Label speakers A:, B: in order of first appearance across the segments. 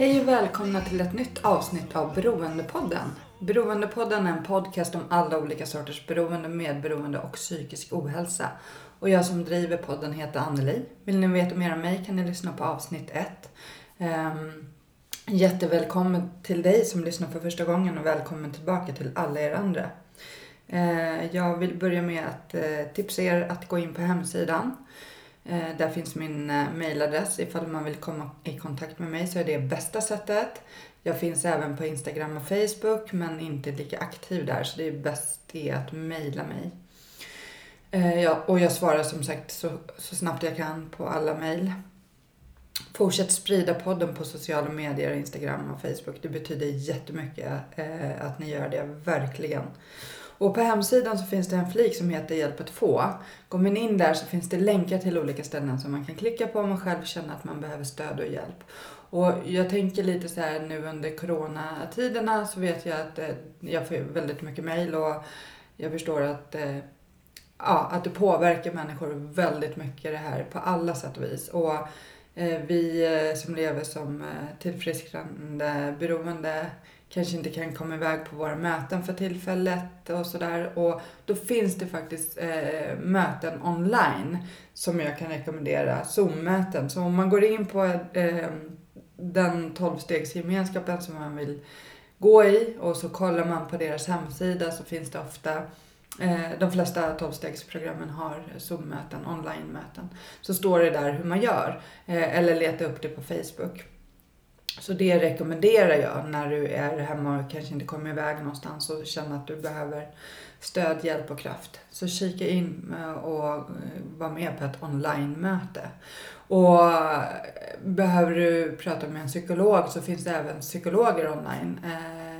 A: Hej och välkomna till ett nytt avsnitt av Beroendepodden. Beroendepodden är en podcast om alla olika sorters beroende, medberoende och psykisk ohälsa. Och jag som driver podden heter Anneli. Vill ni veta mer om mig kan ni lyssna på avsnitt 1. Um, ehm, jättevälkommen till dig som lyssnar för första gången och välkommen tillbaka till alla er andra. Uh, jag vill börja med att uh, tipsa er att gå in på hemsidan. Eh, där finns min eh, mailadress. Ifall man vill komma i kontakt med mig så är det bästa sättet. Jag finns även på Instagram och Facebook men inte lika aktiv där så det är bäst det att mejla mig. Eh, ja, och jag svarar som sagt så, så snabbt jag kan på alla mejl. Fortsätt sprida podden på sociala medier, Instagram och Facebook. Det betyder jättemycket eh, att ni gör det, verkligen. Och på hemsidan så finns det en flik som heter Hjälp att få. Går man in där så finns det länkar till olika ställen som man kan klicka på om man själv känner att man behöver stöd och hjälp. Och jag tänker lite så här nu under coronatiderna så vet jag att eh, jag får väldigt mycket mejl och jag förstår att, eh, ja, att det påverkar människor väldigt mycket det här på alla sätt och vis. Och eh, vi eh, som lever som eh, tillfrisknande beroende kanske inte kan komma iväg på våra möten för tillfället och sådär. Och då finns det faktiskt eh, möten online som jag kan rekommendera, Zoom-möten. Så om man går in på eh, den 12-stegsgemenskapen som man vill gå i och så kollar man på deras hemsida så finns det ofta eh, de flesta 12-stegsprogrammen har Zoom-möten, online-möten. Så står det där hur man gör. Eh, eller leta upp det på Facebook. Så det rekommenderar jag när du är hemma och kanske inte kommer iväg någonstans och känner att du behöver stöd, hjälp och kraft. Så kika in eh, och eh, var med på ett online-möte. Och eh, behöver du prata med en psykolog så finns det även psykologer online.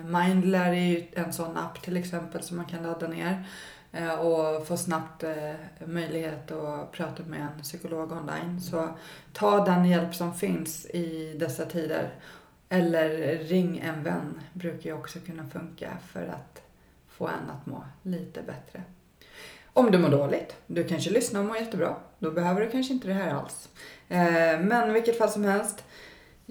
A: Mindler är ju en sån app till exempel som man kan ladda ner Eh, och få snabbt eh, möjlighet att prata med en psykolog online. Så ta den hjälp som finns i dessa tider. Eller ring en vän brukar ju också kunna funka för att få en att må lite bättre. Om du mår dåligt, du kanske lyssnar och mår jättebra, då behöver du kanske inte det här alls. Eh, men i vilket fall som helst,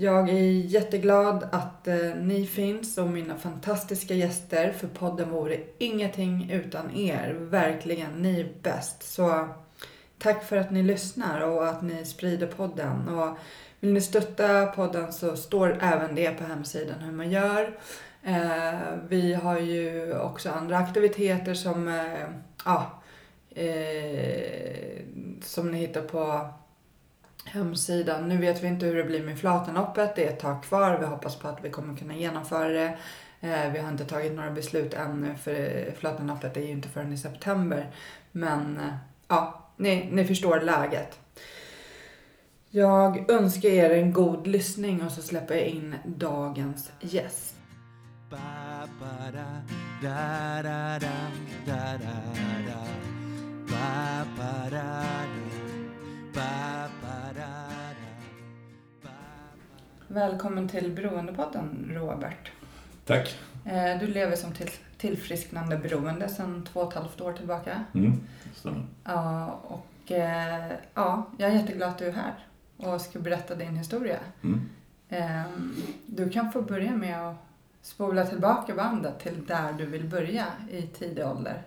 A: jag är jätteglad att eh, ni finns och mina fantastiska gäster, för podden vore ingenting utan er. Verkligen, ni är bäst. Så tack för att ni lyssnar och att ni sprider podden. Och vill ni stötta podden så står även det på hemsidan hur man gör. Eh, vi har ju också andra aktiviteter som, eh, ja, som ni hittar på hemsidan. Nu vet vi inte hur det blir med Flatenloppet. Det är ett tag kvar. Vi hoppas på att vi kommer kunna genomföra det. Eh, vi har inte tagit några beslut ännu för eh, Flatenloppet är ju inte förrän i september. Men eh, ja, ni, ni förstår läget. Jag önskar er en god lyssning och så släpper jag in dagens gäst.
B: Ba,
A: Välkommen till Beroendepodden Robert.
C: Tack.
A: Eh, Du lever som till, tillfrisknande beroende sedan två och ett halvt år tillbaka.
C: Mm, stämmer.
A: Ja, och eh, ja, jag är jätteglad att du är här och ska berätta din historia.
C: Mm.
A: Eh, Du kan få börja med att spola tillbaka bandet till där du vill börja i tidig ålder.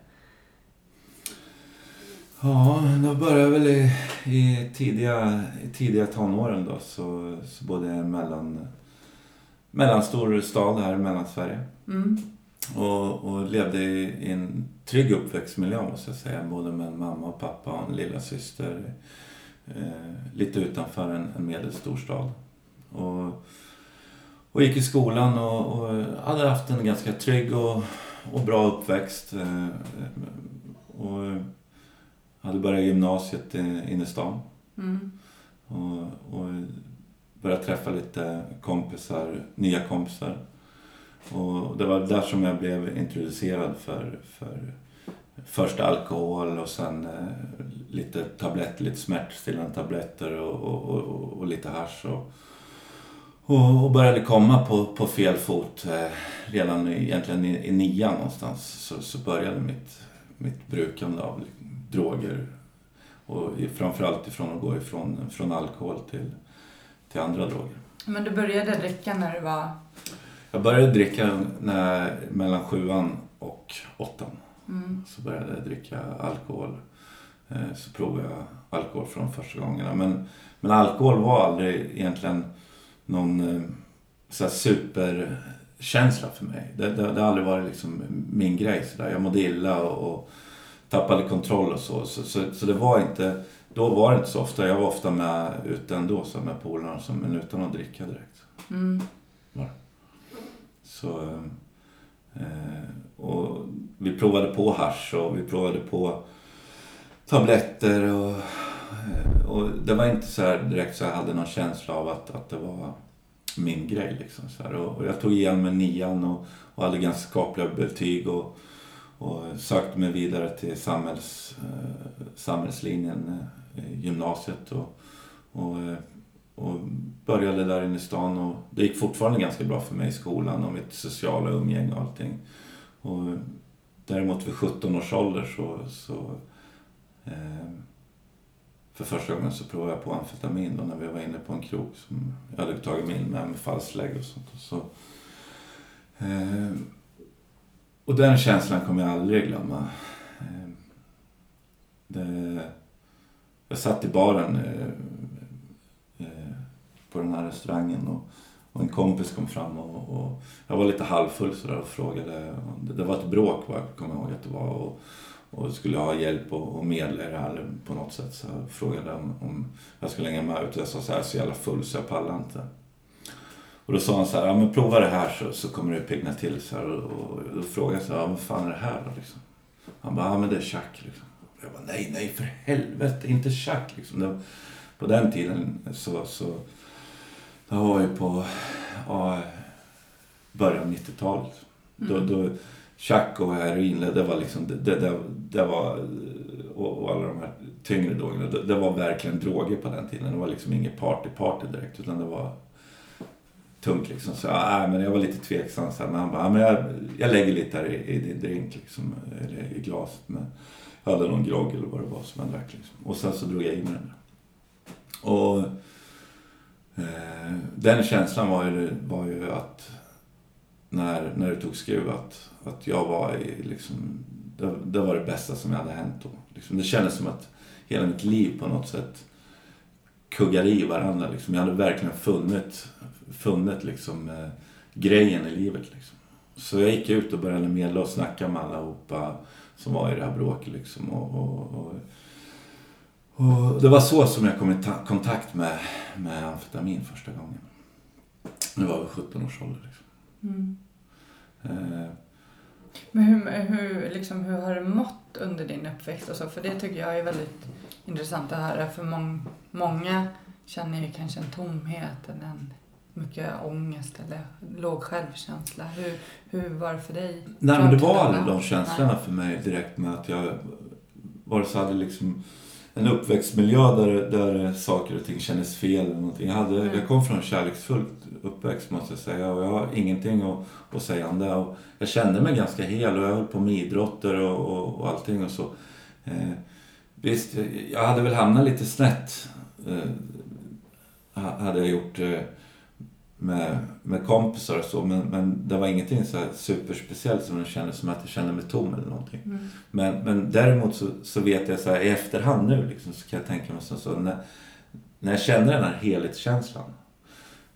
C: Ja, då började jag väl i, i, tidiga, i tidiga tonåren då. Så, så i mellan, mellanstor stad här i Mellansverige.
A: Mm.
C: Och, och levde i, i en trygg uppväxtmiljö måste jag säga. Både med en mamma och pappa och en lilla syster. Eh, lite utanför en, en medelstor stad. Och, och gick i skolan och, och hade haft en ganska trygg och, och bra uppväxt. Eh, och hade börjat gymnasiet i- inne i stan.
A: Mm.
C: Och, och började träffa lite kompisar, nya kompisar. Och det var där som jag blev introducerad för, för först alkohol och sen eh, lite tabletter, lite smärtstillande tabletter och, och, och, och lite hasch. Och, och, började komma på, på fel fot eh, redan i, egentligen i, i nian någonstans. Så, så började mitt, mitt brukande av droger. Och framförallt ifrån att gå ifrån från alkohol till, till andra droger.
A: Men du började dricka när du var...
C: Jag började dricka när, mellan sjuan och åttan.
A: Mm.
C: Så började jag dricka alkohol. Eh, Så provade jag alkohol de första gångerna. Men, men alkohol var aldrig egentligen någon eh, så här superkänsla för mig. Det, det, det har aldrig varit liksom min grej. Så där. Jag mådde illa och, och tappade kontroll och så. Så, så. så det var inte, då var det inte så ofta. Jag var ofta med ute ändå så med polarna men utan att dricka direkt.
A: Mm.
C: Så, eh, och vi provade på hasch och vi provade på tabletter och, eh, och det var inte så här direkt så jag hade någon känsla av att, att det var min grej. Liksom, så. Och, och jag tog igen med nian och, och hade ganska skapliga betyg och, och sökte mig vidare till samhälls, eh, samhällslinjen, eh, gymnasiet. Och, och, eh, och började där inne i stan och det gick fortfarande ganska bra för mig i skolan och mitt sociala umgänge och allting. Och däremot vid 17 års ålder så, så eh, för första gången så provade jag på amfetamin då när vi var inne på en krog som jag hade tagit mig in med med falslägg och sånt. Och, så, eh, och den känslan kommer jag aldrig glömma. Eh, det, jag satt i baren eh, eh, på den här restaurangen och, och en kompis kom fram och, och jag var lite halvfull sådär och frågade. Det, det var ett bråk vad jag kommer ihåg att det var och, och skulle ha hjälp och, och medla i det här på något sätt. Så jag frågade om, om jag skulle hänga med ut. Jag sa så här, så jävla full så jag pallar inte. Och då sa han så här, ja men prova det här så, så kommer du pigna till. Så här, och, och då frågade jag så här, ja, vad fan är det här då liksom? Han bara, ja men det är tjack liksom. Jag bara, nej, nej för helvete, inte tjack liksom. Det, på den tiden så, så det var ju på ja, början av 90-talet. Då, då, tjack och heroin, det var liksom, det, det, det, det var, och, och alla de här tyngre drogerna, det, det var verkligen droger på den tiden. Det var liksom inget party-party direkt, utan det var tungt liksom. Så ja, men jag var lite tveksam så här, men han bara, men jag, jag lägger lite här i, i din drink liksom, eller i glaset. Men jag hade någon grogg eller vad det var som jag drack liksom. Och sen så drog jag i mig den. Och eh, den känslan var ju, var ju att när, när det tog skruv att, att jag var i liksom, det, det var det bästa som hade hänt då. Liksom, det kändes som att hela mitt liv på något sätt kuggar i varandra. Liksom. Jag hade verkligen funnit, funnit liksom, eh, grejen i livet. Liksom. Så jag gick ut och började medla och snacka med allihopa som var i det här bråket. Liksom. Och, och, och, och det var så som jag kom i ta- kontakt med, med amfetamin första gången. Det var vid 17 års ålder. Liksom.
A: Mm.
C: Eh,
A: Men hur, hur, liksom, hur har du mått under din uppväxt? Och så? För det tycker jag är väldigt intressant att höra. För mång, många känner ju kanske en tomhet eller en mycket ångest eller låg självkänsla. Hur, hur var det för dig?
C: Nej men det var aldrig de känslorna för mig direkt med att jag vare sig hade liksom en uppväxtmiljö där, där saker och ting kändes fel eller någonting. Jag, hade,
A: Mm.
C: jag kom från en kärleksfull uppväxt måste jag säga och jag har ingenting att, att säga om det. Och jag kände mig ganska hel och jag höll på med idrotter och, och, och allting och så. Eh, visst, jag- hade väl hamnat lite snett. Eh, ha- hade jag gjort eh, med, med kompisar och så. Men, men det var ingenting så superspeciellt som det kändes som att jag kände mig tom eller någonting.
A: Mm.
C: Men, men däremot så, så vet jag så här, i efterhand nu liksom, så kan jag tänka mig så, så när, när jag kände den här helhetskänslan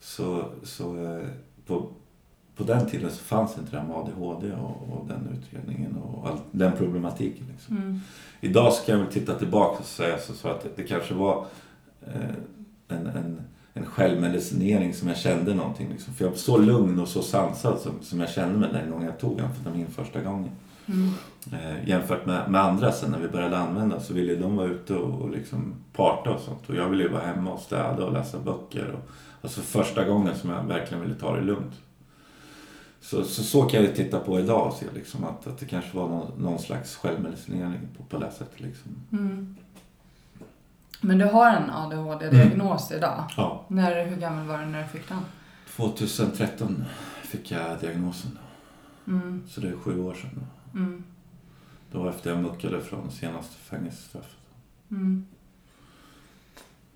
C: så, så eh, på, på den tiden så fanns inte det här med ADHD och, och den utredningen och all, den problematiken. Liksom.
A: Mm.
C: Idag så kan jag väl titta tillbaka och säga så, så att det, det kanske var eh, en, en, en självmedicinering som jag kände någonting. Liksom. För jag var så lugn och så sansad som, som jag kände mig den gången jag tog amfetamin första gången.
A: Mm.
C: Eh, jämfört med, med andra sen när vi började använda så ville de vara ute och, och liksom parta och sånt. Och jag ville ju vara hemma och städa och läsa böcker. Och, alltså första gången som jag verkligen ville ta det lugnt. Så, så, så kan jag titta på idag och se liksom att, att det kanske var någon, någon slags självmedicinering på, på det sättet. Liksom.
A: Mm. Men du har en ADHD-diagnos idag.
C: Ja.
A: När, hur gammal var du när du fick den?
C: 2013 fick jag diagnosen.
A: Mm.
C: Så det är sju år sedan.
A: Mm.
C: Det var efter jag muckade från senaste fängelsestraffet.
A: Mm.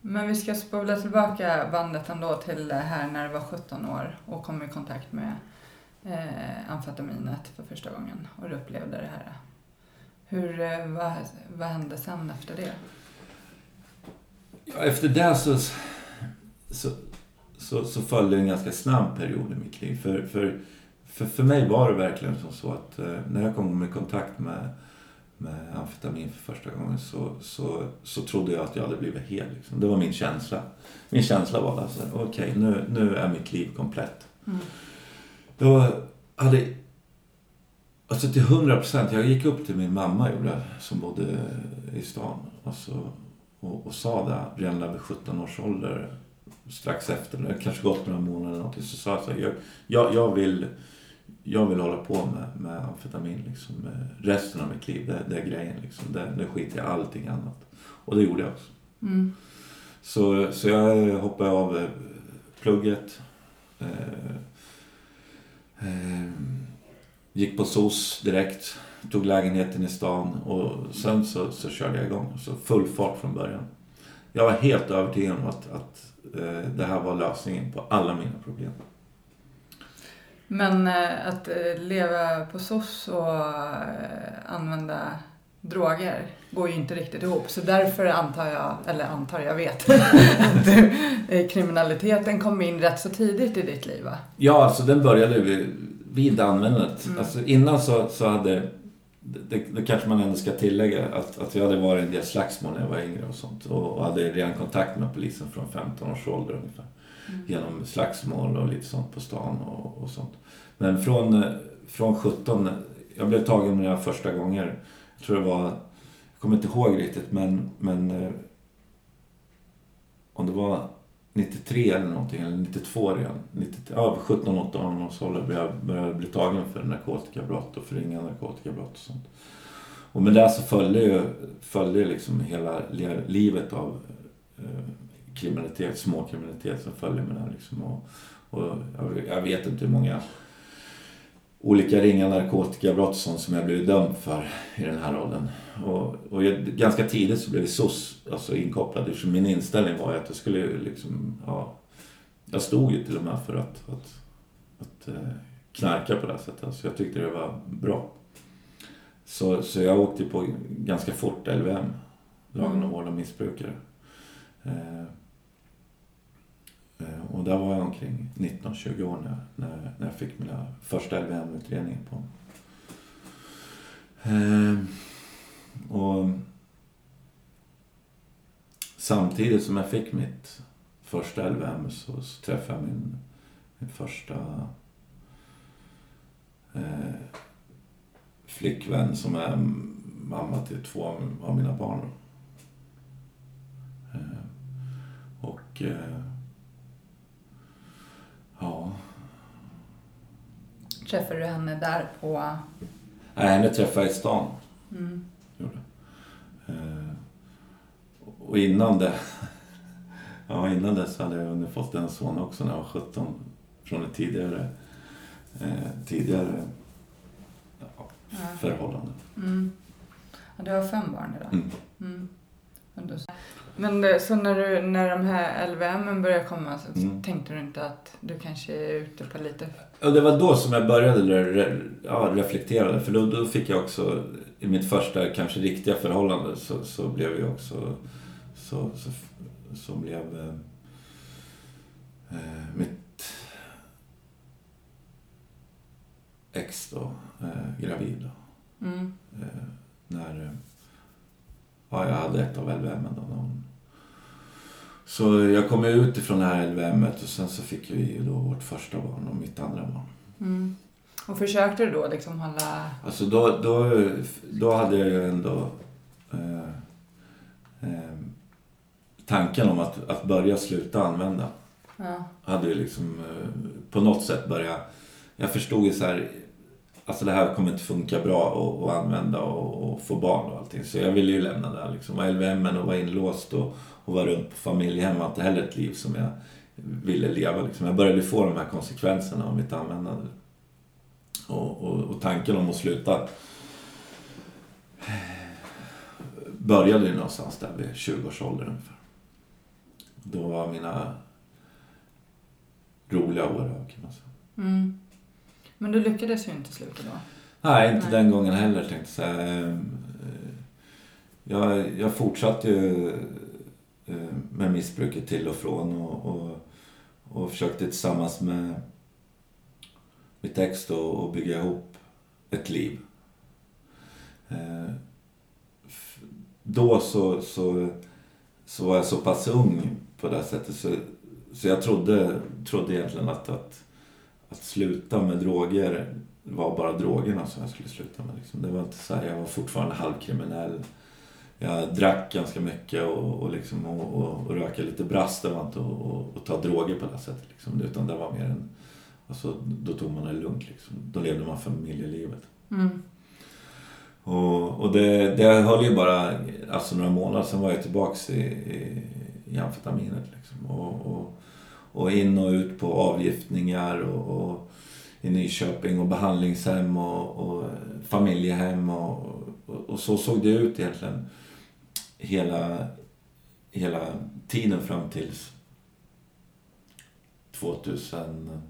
A: Men vi ska spola tillbaka bandet ändå till här när du var 17 år och kom i kontakt med eh, amfetaminet för första gången och du upplevde det här. Hur, eh, vad, vad hände sen efter det?
C: Ja, efter det så, så, så, så följde en ganska snabb period i mitt liv. För, för, för, för mig var det verkligen som så att eh, när jag kom i kontakt med, med amfetamin för första gången så, så, så trodde jag att jag hade blivit hel. Liksom. Det var min känsla. Min känsla var alltså, okej okay, nu, nu är mitt liv komplett.
A: Mm.
C: Jag hade... Alltså till hundra procent. Jag gick upp till min mamma gjorde, som bodde i stan. Alltså, och, och sa det redan vid 17 års ålder. Strax efter, det kanske gått några månader eller någonting. Så sa jag så här, jag, jag, jag, vill, jag vill hålla på med, med amfetamin liksom, resten av mitt liv. Det, det är grejen liksom. Det, det skiter jag allting annat. Och det gjorde jag också.
A: Mm.
C: Så, så jag hoppade av eh, plugget. Eh, eh, Eh, gick på SOS direkt. Tog lägenheten i stan och sen så, så körde jag igång. Så full fart från början. Jag var helt övertygad om att, att eh, det här var lösningen på alla mina problem.
A: Men eh, att eh, leva på SOS och eh, använda droger går ju inte riktigt ihop. Så därför antar jag, eller antar jag vet, att eh, kriminaliteten kom in rätt så tidigt i ditt liv va?
C: Ja, alltså den började vid, vid användandet.
A: Mm.
C: Alltså innan så, så hade, det, det kanske man ändå ska tillägga, att, att jag hade varit i en del slagsmål när jag var yngre och sånt. Och, och hade redan kontakt med polisen från 15 års ålder ungefär.
A: Mm.
C: Genom slagsmål och lite sånt på stan och, och sånt. Men från, eh, från 17, jag blev tagen mina första gånger. Jag tror det var, jag kommer inte ihåg riktigt men, men eh, om det var 93 eller någonting, eller 92 redan. 93, ja, 17-18 års ålder började jag bli tagen för narkotikabrott och för ringa narkotikabrott och sånt. Och med det så följde ju följde liksom hela livet av eh, kriminalitet, småkriminalitet som följer med det. Liksom. Och, och jag, jag vet inte hur många olika ringa narkotikabrott sånt som jag blev dömd för i den här åldern. Och, och jag, ganska tidigt så blev SOS alltså inkopplad eftersom min inställning var att jag skulle liksom, ja, jag stod ju till och med för att, att, att eh, knarka på det här sättet. Alltså jag tyckte det var bra. Så, så jag åkte på ganska fort LVM, lagen om vård av missbrukare. Eh, och där var jag omkring 19-20 år när, när, när jag fick mina första LVM-utredning. på eh, Och samtidigt som jag fick mitt första LVM så, så träffade jag min, min första eh, flickvän som är mamma till två av- av mina barn. Eh, och eh, ja,
A: Träffade du henne där på...
C: Nej, henne träffade jag i stan.
A: Mm.
C: Eh, och innan det, ja innan dess hade jag hunnit fått en son också när jag var 17 från ett tidigare, eh, tidigare ja,
A: Ja.
C: förhållande.
A: Mm. Ja, du har fem barn idag.
C: Mm.
A: Mm. Men det, så när, du, när de här LVM började komma så
C: Mm.
A: tänkte du inte att du kanske är ute på lite...
C: Och det var då som jag började re, ja, reflektera. För då, då fick jag också, i mitt första kanske riktiga förhållande så, så blev jag också, så, så, så blev eh, eh, mitt ex då eh, gravid. Då.
A: Mm.
C: Eh, när ja, jag hade ett av LVM. Då. Så jag kom ut ifrån det här LVM och sen så fick vi då vårt första barn och mitt andra barn.
A: Mm. Och försökte du då liksom hålla...
C: Alltså då, då, då hade jag ju ändå eh, eh, tanken om att, att börja sluta använda.
A: Ja.
C: Hade ju liksom eh, på något sätt börjat... Jag förstod ju så här... Alltså det här kommer inte funka bra att, använda och, och, få barn och allting. Så jag ville ju lämna det här liksom. Och LVM och vara inlåst och, och vara runt på familjehem var inte heller ett liv som jag ville leva. Liksom. Jag började få de här konsekvenserna av mitt användande. Och, och, och tanken om att sluta började ju någonstans där vid 20-årsåldern ungefär. Då var mina roliga år över kan man säga.
A: Mm. Men du lyckades ju inte sluta då.
C: Nej, inte
A: Nej.
C: den gången heller tänkte jag. Ehm, eh, Jag, jag fortsatte ju eh, med missbruket till och från och, och, och försökte tillsammans med mitt ex då att bygga ihop ett liv. Eh, Då så, så, så var jag så pass ung på det sättet så, så jag trodde, trodde egentligen att, att, att sluta med droger var bara drogerna som jag skulle sluta med. Liksom. Det var inte så här, jag var fortfarande halvkriminell. Jag drack ganska mycket och, och, liksom, och, och, och röka lite brass. Det var inte att ta droger på det sättet. Liksom. Utan det var mer en... Alltså, då tog man det lugnt. Liksom. Då levde man familjelivet.
A: Mm.
C: Och, och det, det höll ju bara alltså några månader, sen var jag tillbaks i, i, i amfetaminet. Liksom. Och, och, och in och ut på avgiftningar och, och i Nyköping och behandlingshem och, och familjehem och, och, så såg det ut egentligen hela, hela tiden fram tills 2004.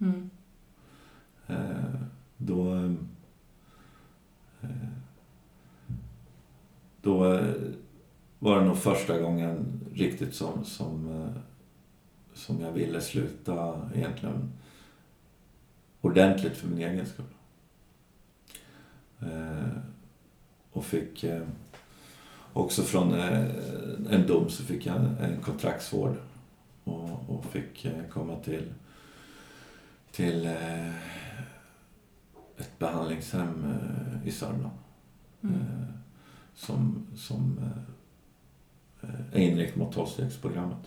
A: Mm.
C: Eh, då... eh, Då eh, var det nog första gången riktigt som, som, eh, som jag ville sluta egentligen ordentligt för min egen skull. Eh, Och fick eh, också från en dom så fick jag en kontraktsvård och, och fick komma till till ett behandlingshem eh, i Sörmland.
A: Mm.
C: Som som Eh, är inriktad mot tolvstegsprogrammet.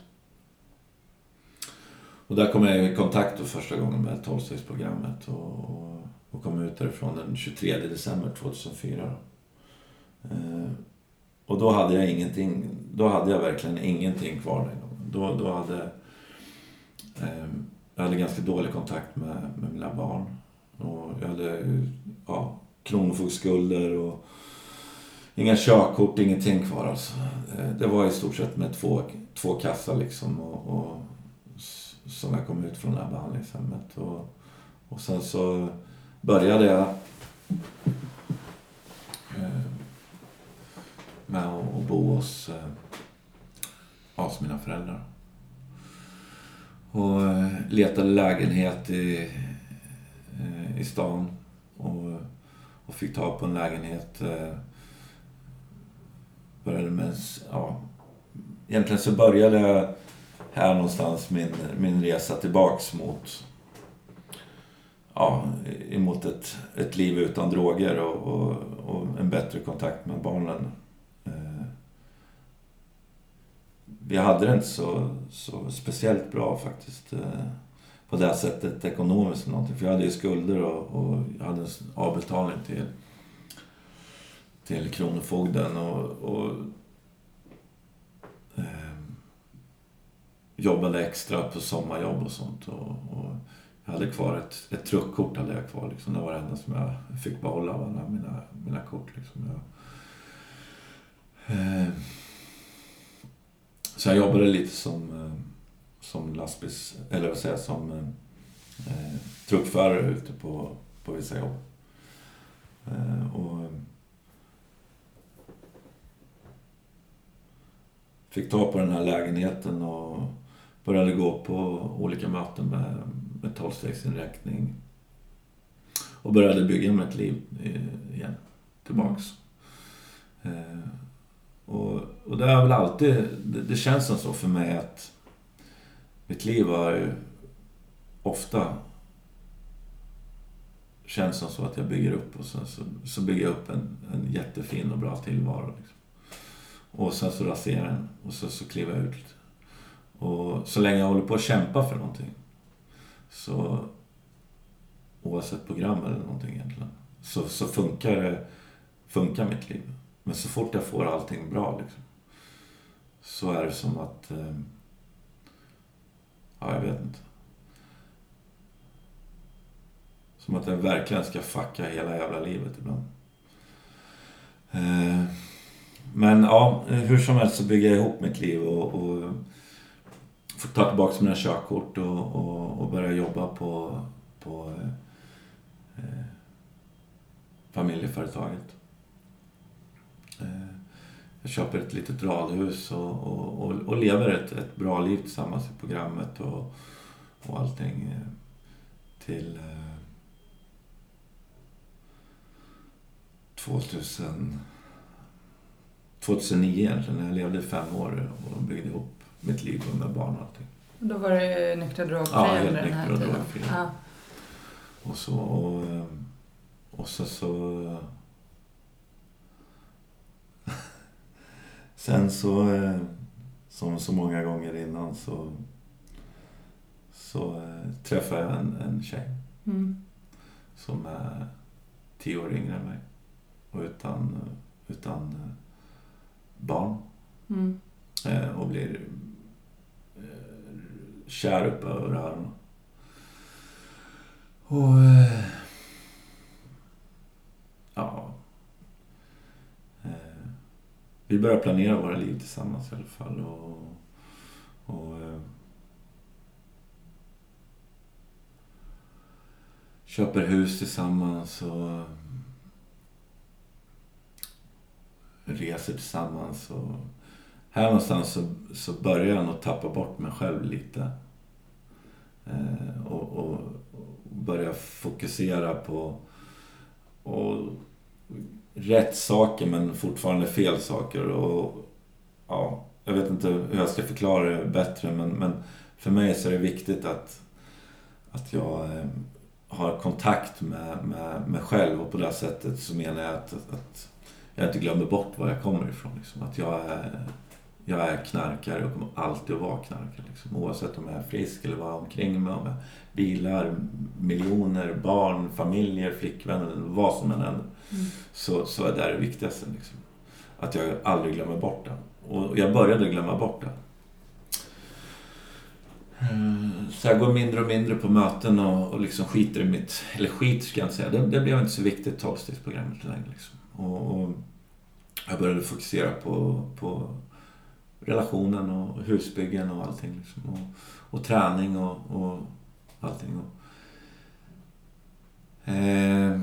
C: Och där kom jag i kontakt första gången med tolvstegsprogrammet och, och, och kom ut därifrån den 23 december 2004. Eh, och då hade jag ingenting, då hade jag verkligen ingenting kvar den gången. Då, då hade eh, jag hade ganska dålig kontakt med, med mina barn. Och jag hade ja, kronofogdeskulder och inga körkort, ingenting kvar alltså. Eh, det var i stort sett med två, två kassar liksom och, och som jag kom ut från det här behandlingshemmet. Och, och sen så började jag eh, med att bo hos, eh, hos mina föräldrar. Och letade lägenhet i, i stan. Och, och fick tag på en lägenhet. Började med, ja, egentligen så började jag här någonstans min, min resa tillbaks mot ja, emot ett, ett liv utan droger och, och, och en bättre kontakt med barnen. Eh, Vi hade det inte så, så speciellt bra faktiskt eh, på det sättet ekonomiskt. Någonting. För jag hade ju skulder och, och jag hade en avbetalning till, till Kronofogden och, och eh, jobbade extra på sommarjobb och sånt. Och, och jag hade kvar ett, ett truckkort hade jag kvar. Liksom. Det var det enda som jag fick behålla av alla mina, mina kort. Liksom. Jag, eh, så jag jobbade lite som, ehm, som lastbils... Eller vad säger jag, som eh, truckförare ute på, på vissa jobb. Eh, och fick ta på den här lägenheten och började gå på olika möten med, med tolvstegsinräkning. Och började bygga mitt liv eh, igen, tillbaks. Eh, och, och det har väl alltid, det, det känns som så för mig att mitt liv har ju ofta känns som så att jag bygger upp och sen så, så bygger jag upp en, en jättefin och bra tillvaro. Liksom. Och sen så raserar den och så, så kliver jag ut. Och så länge jag håller på att kämpa för någonting så oavsett program eller någonting egentligen så, så funkar, det, funkar mitt liv. Men så fort jag får allting bra liksom, så är det som att... Eh, ja, jag vet inte. Som att jag verkligen ska fucka hela jävla livet ibland. Eh, men ja, hur som helst så bygger jag ihop mitt liv och, och får ta tillbaka mina körkort och, och, och börja jobba på, på eh, familjeföretaget. Eh, jag köper ett litet radhus och, och, och, och lever ett, ett bra liv tillsammans i programmet och, och allting eh, till eh, 2000, 2009 egentligen, när jag levde fem år och byggde ihop mitt liv med barn och allting.
A: Då var det nykter drogfri
C: Ja, helt
A: under den här
C: nykter och
A: tiden?
C: drogfri.
A: Ja.
C: Och så... Och, eh, och så... så Sen så, eh, som så många gånger innan så, så eh, träffade jag en, en tjej
A: Mm.
C: som är tio år yngre än mig. Och utan, utan barn.
A: Mm.
C: Eh, Och blir eh, kär upp över öronen. Och... eh, Ja. Vi börjar planera våra liv tillsammans i alla fall. Och, och köper hus tillsammans och reser tillsammans. Och här någonstans så, så börjar jag nog tappa bort mig själv lite. Eh, och, och, och börja fokusera på och, rätt saker men fortfarande fel saker. Och, ja, jag vet inte hur jag ska förklara det bättre men, men för mig så är det viktigt att, att jag eh, har kontakt med, med mig själv och på det sättet så menar jag att, att jag inte glömmer bort var jag kommer ifrån. Liksom. Att jag är, jag är knarkare och kommer alltid att vara knarkare. Liksom. Oavsett om jag är frisk eller vad jag omkring mig. Om jag bilar, miljoner, barn, familjer, flickvänner, vad som än händer.
A: Mm.
C: Så, så är det det viktigaste. Liksom. Att jag aldrig glömmer bort det. Och jag började glömma bort det. Eh, Så jag går mindre och mindre på möten och, och liksom skiter i mitt... Eller skit ska jag inte säga. Det, det blev inte så viktigt, tolvstegsprogrammet längre. Liksom. Och, och jag började fokusera på, på relationen och husbyggen och allting. Liksom. Och, och träning och, och allting. Och, eh,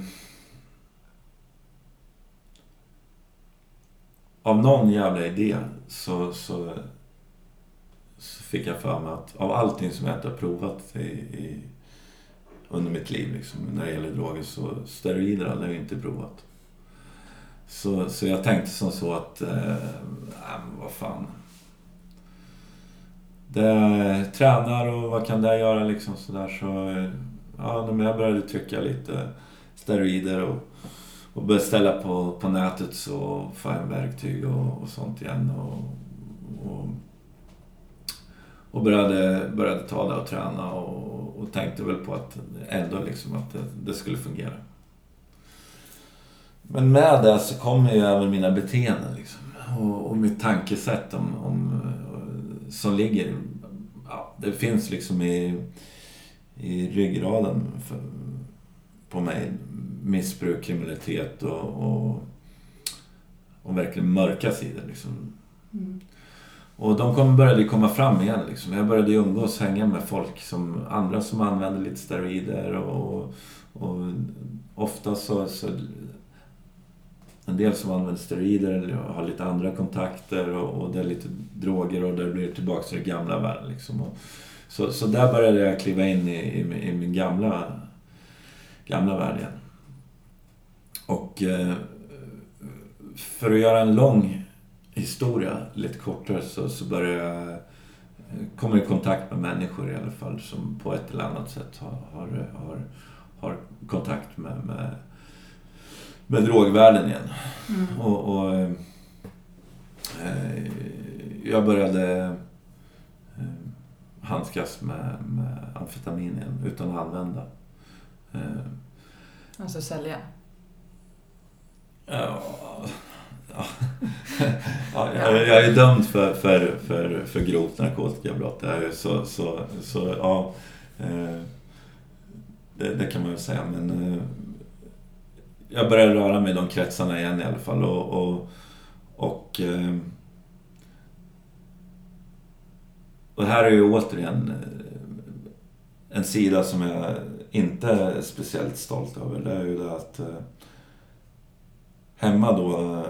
C: av någon jävla idé så, så, så fick jag för mig att av allting som jag inte har provat i, i, under mitt liv liksom, när det gäller droger så steroider hade jag inte provat. Så, så jag tänkte som så att, eh, äh, men vad fan. Det, tränar och vad kan det göra liksom sådär så... Ja, men jag började trycka lite steroider och, och beställa på, på nätet så får jag verktyg och, och sånt igen. Och, och, och började, började ta det och träna och, och tänkte väl på att ändå liksom att det, det skulle fungera. Men med det så kommer ju även mina beteenden liksom. Och, och mitt tankesätt om, om, som ligger... Ja, det finns liksom i, i ryggraden för, på mig. Missbruk, kriminalitet och, och, och verkligen mörka sidor liksom.
A: Mm.
C: Och de kom, började komma fram igen. Liksom. Jag började umgås, hänga med folk som andra som använde lite steroider och, och ofta så, så en del som använder steroider eller har lite andra kontakter och, och det är lite droger och där blir det tillbaka till det gamla världen. Liksom. Och, så, så där började jag kliva in i, i, i min gamla, gamla värld igen. Och eh, för att göra en lång historia lite kortare så, så började jag Kommer komma i kontakt med människor i alla fall som på ett eller annat sätt har, har, har, har kontakt med, med, med drogvärlden igen.
A: Mm.
C: Och, och eh, jag började eh, handskas med, med amfetamin igen utan att använda. Eh,
A: Alltså sälja.
C: Ja, ja. ja, jag, är dömd för, för, för, för grovt narkotikabrott. Så, så, så ja. eh, Det, det kan man väl säga. Men eh, jag börjar röra mig i de kretsarna igen i alla fall. Och, och, och, eh, och här är ju återigen eh, en sida som jag inte är speciellt stolt över. Det är ju det att eh, hemma då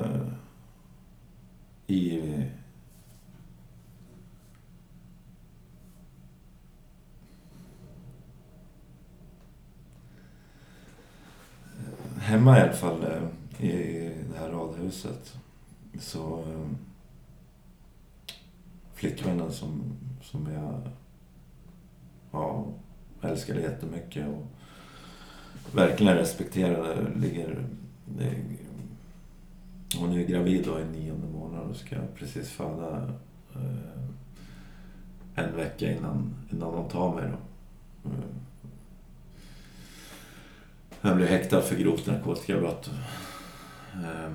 C: i Hemma i alla fall eh, i det här radhuset så eh, flickvännen som, som jag ja, älskade jättemycket och verkligen respekterade ligger det, hon är gravid då i nionde månaden och ska precis föda eh, en vecka innan, innan de tar mig. Då. Mm. Jag blev häktad för grovt narkotikabrott. Eh,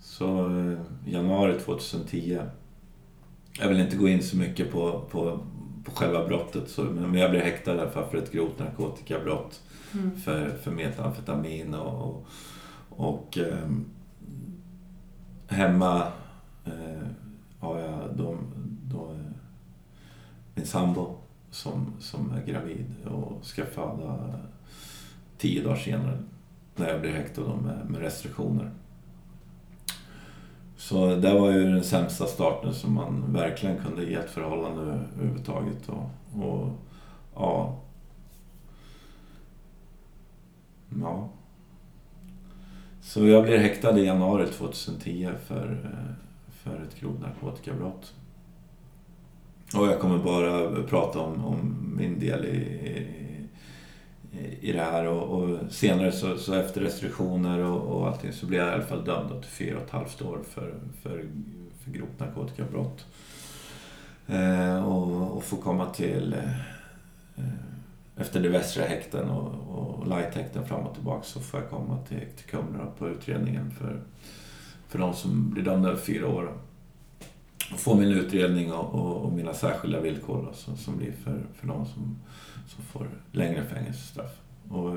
C: så eh, januari 2010. Jag vill inte gå in så mycket på, på, på själva brottet, så, men jag blev häktad i alla fall för ett grovt narkotikabrott
A: Mm.
C: för, för metamfetamin och, och, och eh, hemma eh, har jag då, då, eh, min sambo som, som är gravid och ska föda tio dagar senare när jag blir häktad med, med restriktioner. Så det var ju den sämsta starten som man verkligen kunde ge ett förhållande överhuvudtaget. Och, och ja, Ja. Så jag blir häktad i januari 2010 för, för ett grovt narkotikabrott. Och jag kommer bara prata om, om min del i, i, i det här. Och, och senare så, så, efter restriktioner och, och allting så blev jag i alla fall dömd till fyra och ett halvt år för, för, för grovt narkotikabrott. Eh, och, och få komma till eh, efter västra häkten och, och lighthäkten fram och tillbaka så får jag komma till, till Kumla på utredningen för, för de som blir dömda över fyra år. Få min utredning och, och, och mina särskilda villkor då, som, som blir för, för de som, som får längre fängelsestraff. Och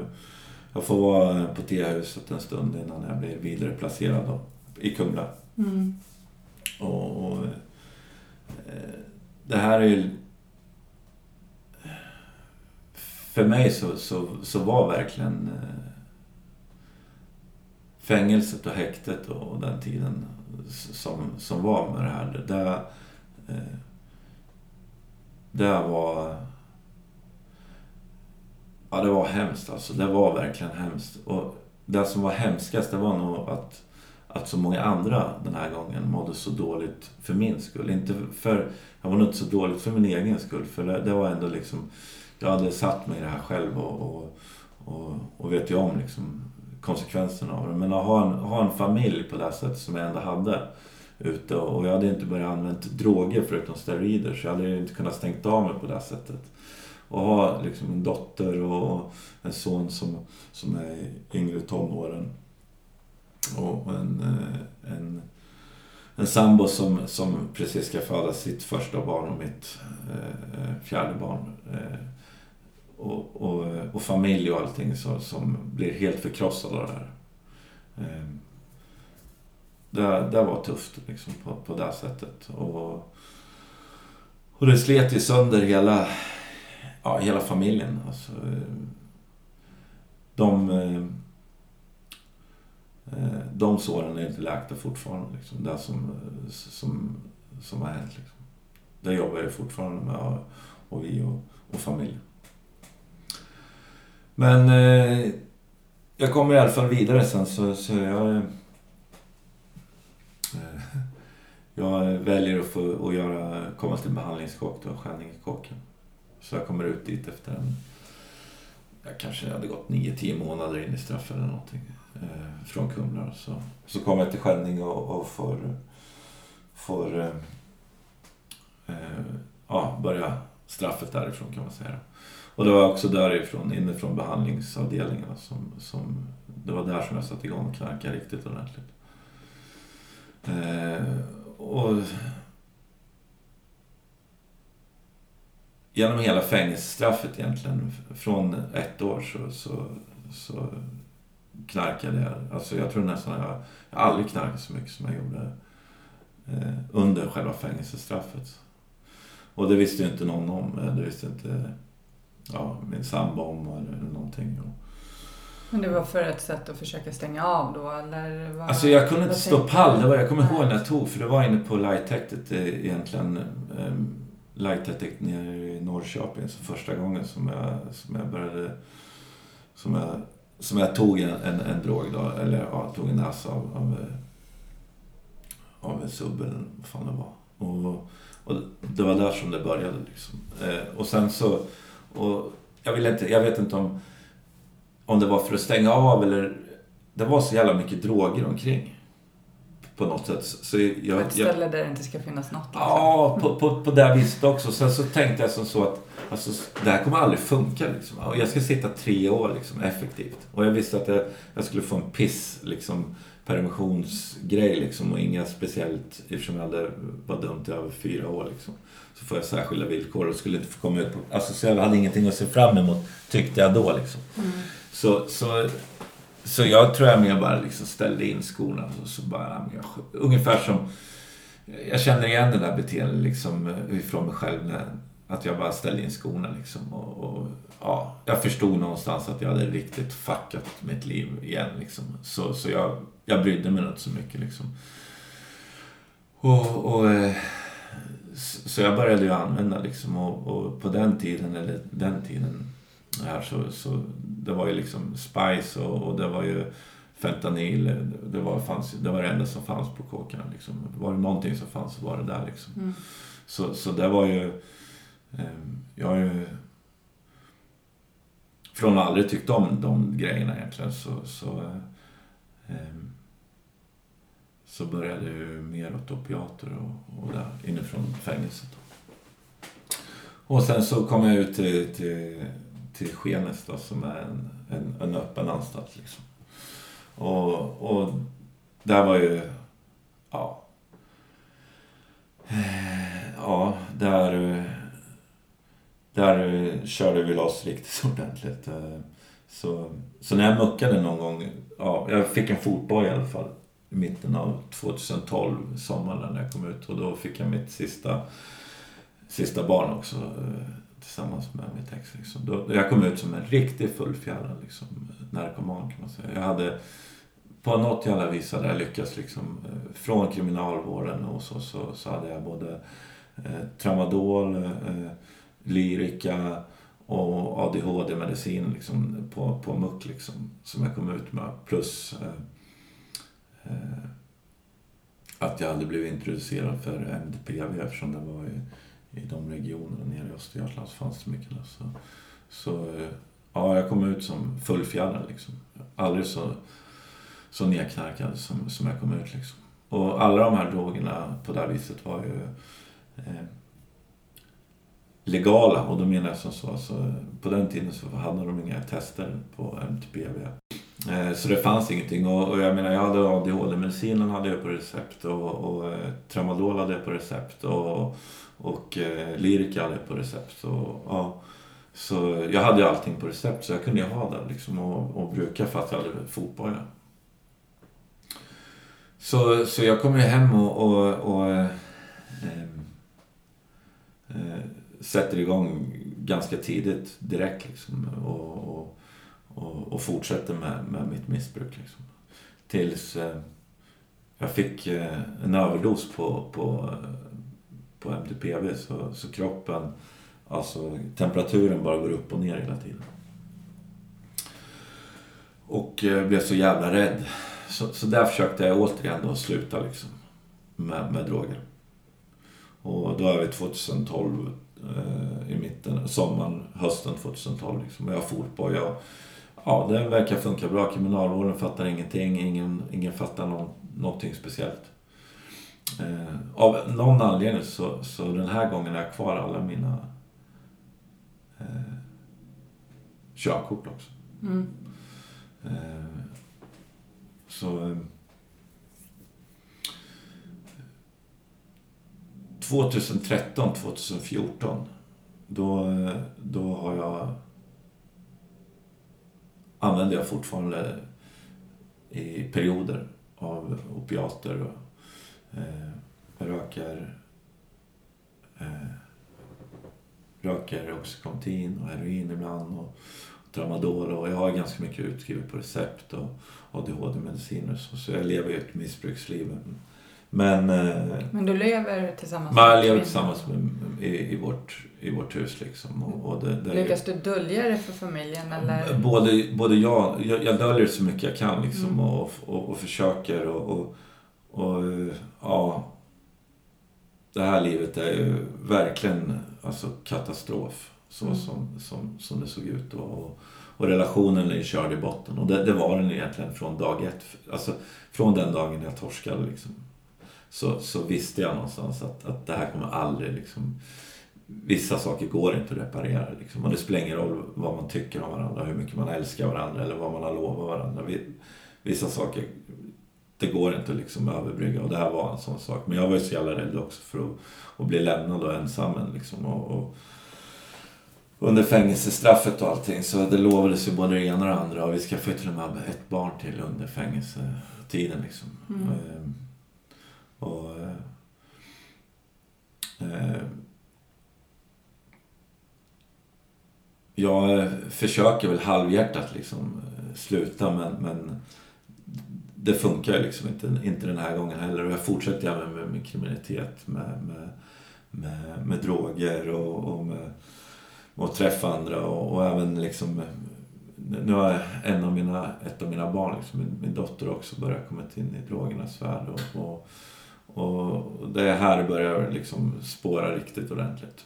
C: jag får vara på T-huset en stund innan jag blir vidareplacerad då, i Kumla.
A: Mm.
C: Och, och eh, det här är ju för mig så, så, så var verkligen eh, fängelset och häktet och den tiden som, som var med det här. Det, eh, det, var... Ja, det var hemskt alltså. Det var verkligen hemskt. Och det som var hemskast, det var nog att, att så många andra den här gången mådde så dåligt för min skull. Inte för... Jag var nog inte så dåligt för min egen skull, för det, det var ändå liksom jag hade satt mig i det här själv och, och, och, och vet ju om liksom konsekvenserna av det. Men att ha en, ha en familj på det här sättet som jag ändå hade ute och jag hade inte börjat använda droger förutom steroider så jag hade ju inte kunnat stängt av mig på det här sättet. Och ha liksom en dotter och en son som, som är i yngre tonåren. Och en, eh, en, en sambo som, som precis ska föda sitt första barn och mitt eh, eh fjärde barn. Eh, och, och, och, familj och allting så, som blir helt förkrossade av det här. Ehm, det, det var tufft liksom, på, på det sättet. Och, och det slet ju sönder hela, ja, hela familjen. Alltså, de, eh, de såren är inte läkta fortfarande. Liksom. Det som, som, som har hänt. Liksom. Det jobbar jag fortfarande med och vi och, och familjen. Men eh, jag kommer i alla fall vidare sen så, så jag... Eh, jag väljer att få att göra, komma till behandlingskock då, Skänningekocken. Så jag kommer ut dit efter en... Jag kanske hade gått 9-10 månader in i straff eller någonting. Eh, från Kumla. Så, så kommer jag till Skänninge och, och får, får eh, eh, ja, börja straffet därifrån kan man säga. Och det var också därifrån, inifrån behandlingsavdelningarna som, som det var där som jag satte igång och knarka riktigt ordentligt. Eh, och genom hela fängelsestraffet egentligen, från ett år så, så, så knarkade jag. Alltså jag tror nästan jag, jag aldrig knarkat så mycket som jag gjorde eh, under själva fängelsestraffet. Och det visste ju inte någon om. Eh, det visste inte ja, min sambo om eller någonting.
A: Men det var för ett sätt att försöka stänga av då eller? Var,
C: alltså jag kunde inte stå pall. Det var, jag kommer ihåg när jag tog, för det var inne på lighthäktet eh, egentligen. Um, nere i Norrköping. Så första gången som jag, som jag började... Som jag, som jag tog en, en, en drog då. Eller ja, tog en nass av, av, av en sub eller vad fan det var. Och, och det var där som det började liksom. Eh, och sen så... Och jag, vill inte, jag vet inte om om det var för att stänga av eller... Det var så jävla mycket droger omkring. På något sätt. Så jag,
A: ett ställe jag, där det inte ska finnas något? Liksom.
C: Ja, på, på, på det viset också. Sen så tänkte jag som så att alltså, det här kommer aldrig funka. Liksom. Jag ska sitta tre år liksom, effektivt. Och jag visste att jag, jag skulle få en piss liksom, permissionsgrej liksom, och inga speciellt, eftersom jag hade var dömd i över fyra år. Liksom, så får jag särskilda villkor och skulle inte få komma ut på... Alltså, så jag hade ingenting att se fram emot, tyckte jag då. Liksom. Mm. Så, så, så jag tror jag mer bara liksom ställde in skorna. Och så bara, jag, ungefär som... Jag känner igen det där beteendet liksom, ifrån mig själv. När, att jag bara ställde in skorna liksom. Och, och, ja, jag förstod någonstans att jag hade riktigt fuckat mitt liv igen. Liksom. Så, så jag, jag brydde mig inte så mycket. Liksom. Och, och, eh, så jag började ju använda liksom. Och, och på den tiden, eller den tiden, här så, så det var ju liksom Spice och, och det var ju fentanyl. Det var, fanns, det var det enda som fanns på kåkarna. Liksom. Var det någonting som fanns så var det där. Liksom. Mm. Så, så det var ju... Eh, jag har ju... Från att aldrig tyckt om de grejerna egentligen så... så eh, ehm, så började jag ju mer åt opiater och, och där inifrån fängelset. Och sen så kom jag ut till, till till Skenes då, som är en, en, en öppen anstalt. Liksom. Och, och där var ju, ja, eh, ja, där, eh, där eh, körde vi loss riktigt ordentligt. Eh, så, så när jag muckade någon gång, ja, jag fick en fotboll i alla fall i mitten av 2012, sommaren när jag kom ut. Och då fick jag mitt sista, sista barn också eh, tillsammans med mitt ex. Liksom. Då, jag kom ut som en riktig fullfjädrad liksom, narkoman kan man säga. Jag hade på något jävla vis hade jag lyckats liksom, från kriminalvården och så, så, så hade jag både eh, tramadol, eh, lyrika och ADHD-medicin liksom, på, på muck liksom, som jag kom ut med. Plus eh, eh, att jag hade blivit introducerad för MDPV eftersom det var i i de regionerna nere i Östergötland så fanns det mycket där. Så, så eh, ja, jag kom ut som fullfjädrad liksom. Aldrig så, så nedknarkad som, som jag kom ut liksom. Och alla de här drogerna på det här viset var ju eh, legala. Och då menar jag som så, alltså, på den tiden så hade de inga tester på MTPV. Eh, så det fanns ingenting. Och, och, jag menar, jag hade ADHD-medicinen hade jag på recept och, och eh, tramadol hade jag på recept. Och, och eh, Lyrica hade jag på recept. Och, ja, så jag hade ju allting på recept så jag kunde ju ha det liksom och, och bruka för att jag hade fotboja. Så, så jag kom ju hem och, och, och eh, eh, sätter igång ganska tidigt direkt liksom och, och, och, och fortsätter med, med mitt missbruk. Liksom. Tills eh, jag fick eh, en överdos på, på på MDPV så, så kroppen, alltså temperaturen bara går upp och ner hela tiden. Och eh, blev så jävla rädd. Så, så där försökte jag återigen då sluta liksom med, med droger. Och då är vi 2012, i mitten, sommaren, hösten 2012. Liksom. Och jag for på. Jag, ja, det verkar funka bra. Kriminalvården fattar ingenting. Ingen, ingen fattar någon, någonting speciellt. Eh, av någon anledning så, så den här gången är jag kvar alla mina eh, körkort också.
A: Mm.
C: Eh, så... 2013, 2014 då, då har jag använder jag fortfarande i perioder av opiater. Och, eh, jag röker, eh, röker Oxycontin och heroin ibland. Och, tramadol och jag har ganska mycket utskrivet på recept och ADHD-mediciner så, så jag lever ju ett missbruksliv. Men... Eh,
A: Men du lever tillsammans
C: med
A: med
C: lever tillsammans med, i, i, vårt, i vårt hus liksom. Och, och det, det är ju-
A: Lyckas du dölja det för familjen eller?
C: Både, både jag, jag, jag döljer så mycket jag kan liksom
A: Mm.
C: och, och, och försöker och, och, ja. Det här livet är ju verkligen alltså, katastrof. Så
A: Mm.
C: som, som, som det såg ut. Och, och relationen är körd i botten. Och det, det var den egentligen från dag ett. Alltså från den dagen jag torskade liksom. Så, så visste jag någonstans att, att det här kommer aldrig liksom vissa saker går inte att reparera. Liksom. Och det spelar ingen roll vad man tycker om varandra, hur mycket man älskar varandra eller vad man har lovat varandra. Vi- Vissa saker, det går inte liksom att överbrygga och det här var en sån sak. Men jag var ju så jävla rädd också för att, att bli lämnad och ensam. Liksom, och, och under fängelsestraffet och allting så det lovades ju både det ena och det andra och vi skaffade till och med ett barn till under fängelsetiden. Liksom.
A: Mm.
C: Och, eh, jag försöker väl halvhjärtat liksom eh, sluta men, men det funkar ju liksom inte, inte den här gången heller. Och jag fortsätter gärna med min kriminalitet, med, med, med, med droger och, och med, med att träffa andra och, och även liksom eh, nu har en av mina, ett av mina barn, liksom, min, min dotter också, börjat komma in i drogernas värld. Och, och, och det är här det börjar liksom spåra riktigt ordentligt.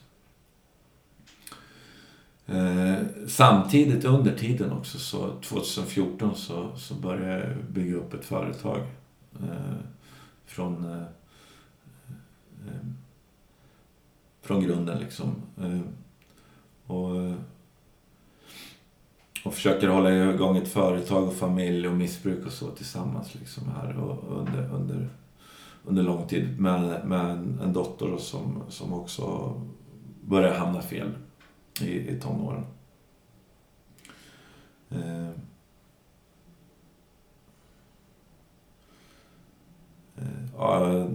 C: Eh, samtidigt under tiden också, så 2014 så, så började jag bygga upp ett företag. Eh, från, eh, eh, från grunden liksom. Eh, och, och försöker hålla igång ett företag och familj och missbruk och så tillsammans liksom här och under, under, under lång tid med, med en, en dotter som, som också börjar hamna fel i, i tonåren. Eh, eh, ja,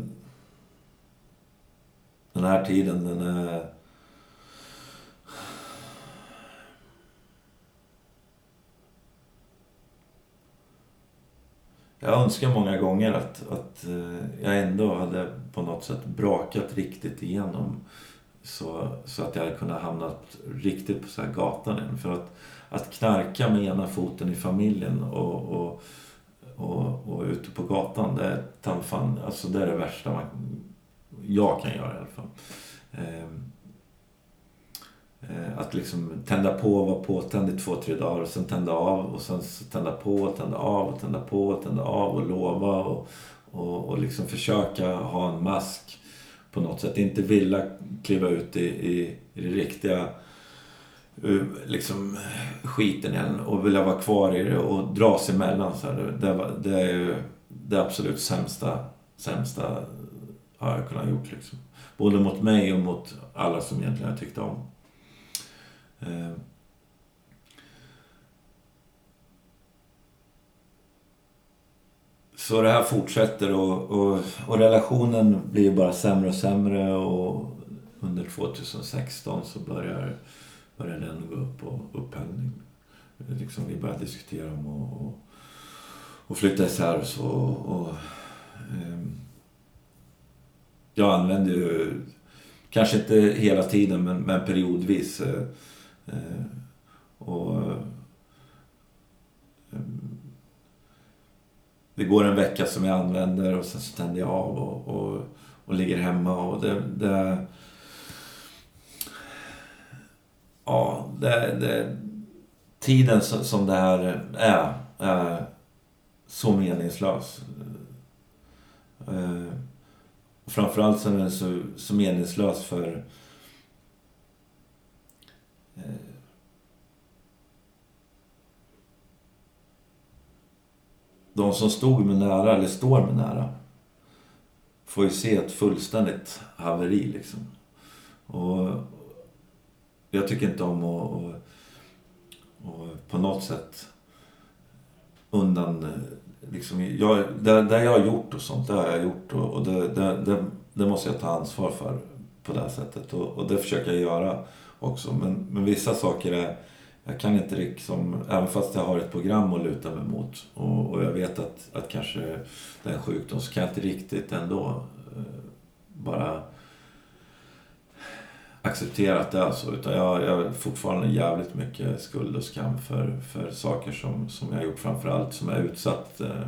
C: den här tiden den är Jag önskar många gånger att, att eh, jag ändå hade på något sätt brakat riktigt igenom så, så att jag hade kunnat hamnat riktigt på så här gatan igen. För att, att knarka med ena foten i familjen och, och, och, och ute på gatan, det är, fan, alltså det är det värsta man, jag kan göra i alla fall. Ehm, eh, Eh, att liksom tända på vara påtänd i två, tre dagar och sen tända av och sen tända på tända av och tända på tända av och lova och, och, och liksom försöka ha en mask på något sätt. Inte vilja kliva ut i, i, i det riktiga eh, liksom skiten igen och vilja vara kvar i det och dra sig emellan. Så här. Det, det, det är ju det absolut sämsta, sämsta har jag kunnat gjort. Liksom. Både mot mig och mot alla som egentligen jag tyckte om. Eh. Så det här fortsätter och, och, och relationen blir bara sämre och sämre och under 2016 så börjar, börjar den gå upp på upphällning. Liksom vi börjar diskutera om att och, och flytta isär och så. Och, eh, jag använder ju, kanske inte hela tiden, men, men periodvis. Eh, Eh, och eh, det går en vecka som jag använder och sen så tänder jag av och, och, och ligger hemma. Och det, det, ja, det, det, tiden som, det här är, är så meningslös. Eh, framförallt så är den så, så meningslös för de som stod mig nära, eller står mig nära, får ju se ett fullständigt haveri liksom. Och jag tycker inte om att att, att på något sätt undan... Liksom, jag, det, det jag har gjort och sånt, det har jag gjort och, och det, det, det, det, måste jag ta ansvar för på det här sättet. Och, och det försöker jag göra också. Men, men vissa saker är jag kan inte liksom, även fast jag har ett program att luta mig mot och, och jag vet att, att kanske det är en sjukdom så kan jag inte riktigt ändå eh, bara acceptera att det är så. Utan jag, jag har fortfarande jävligt mycket skuld och skam för, för saker som, som jag har gjort. Framförallt som jag har utsatt eh,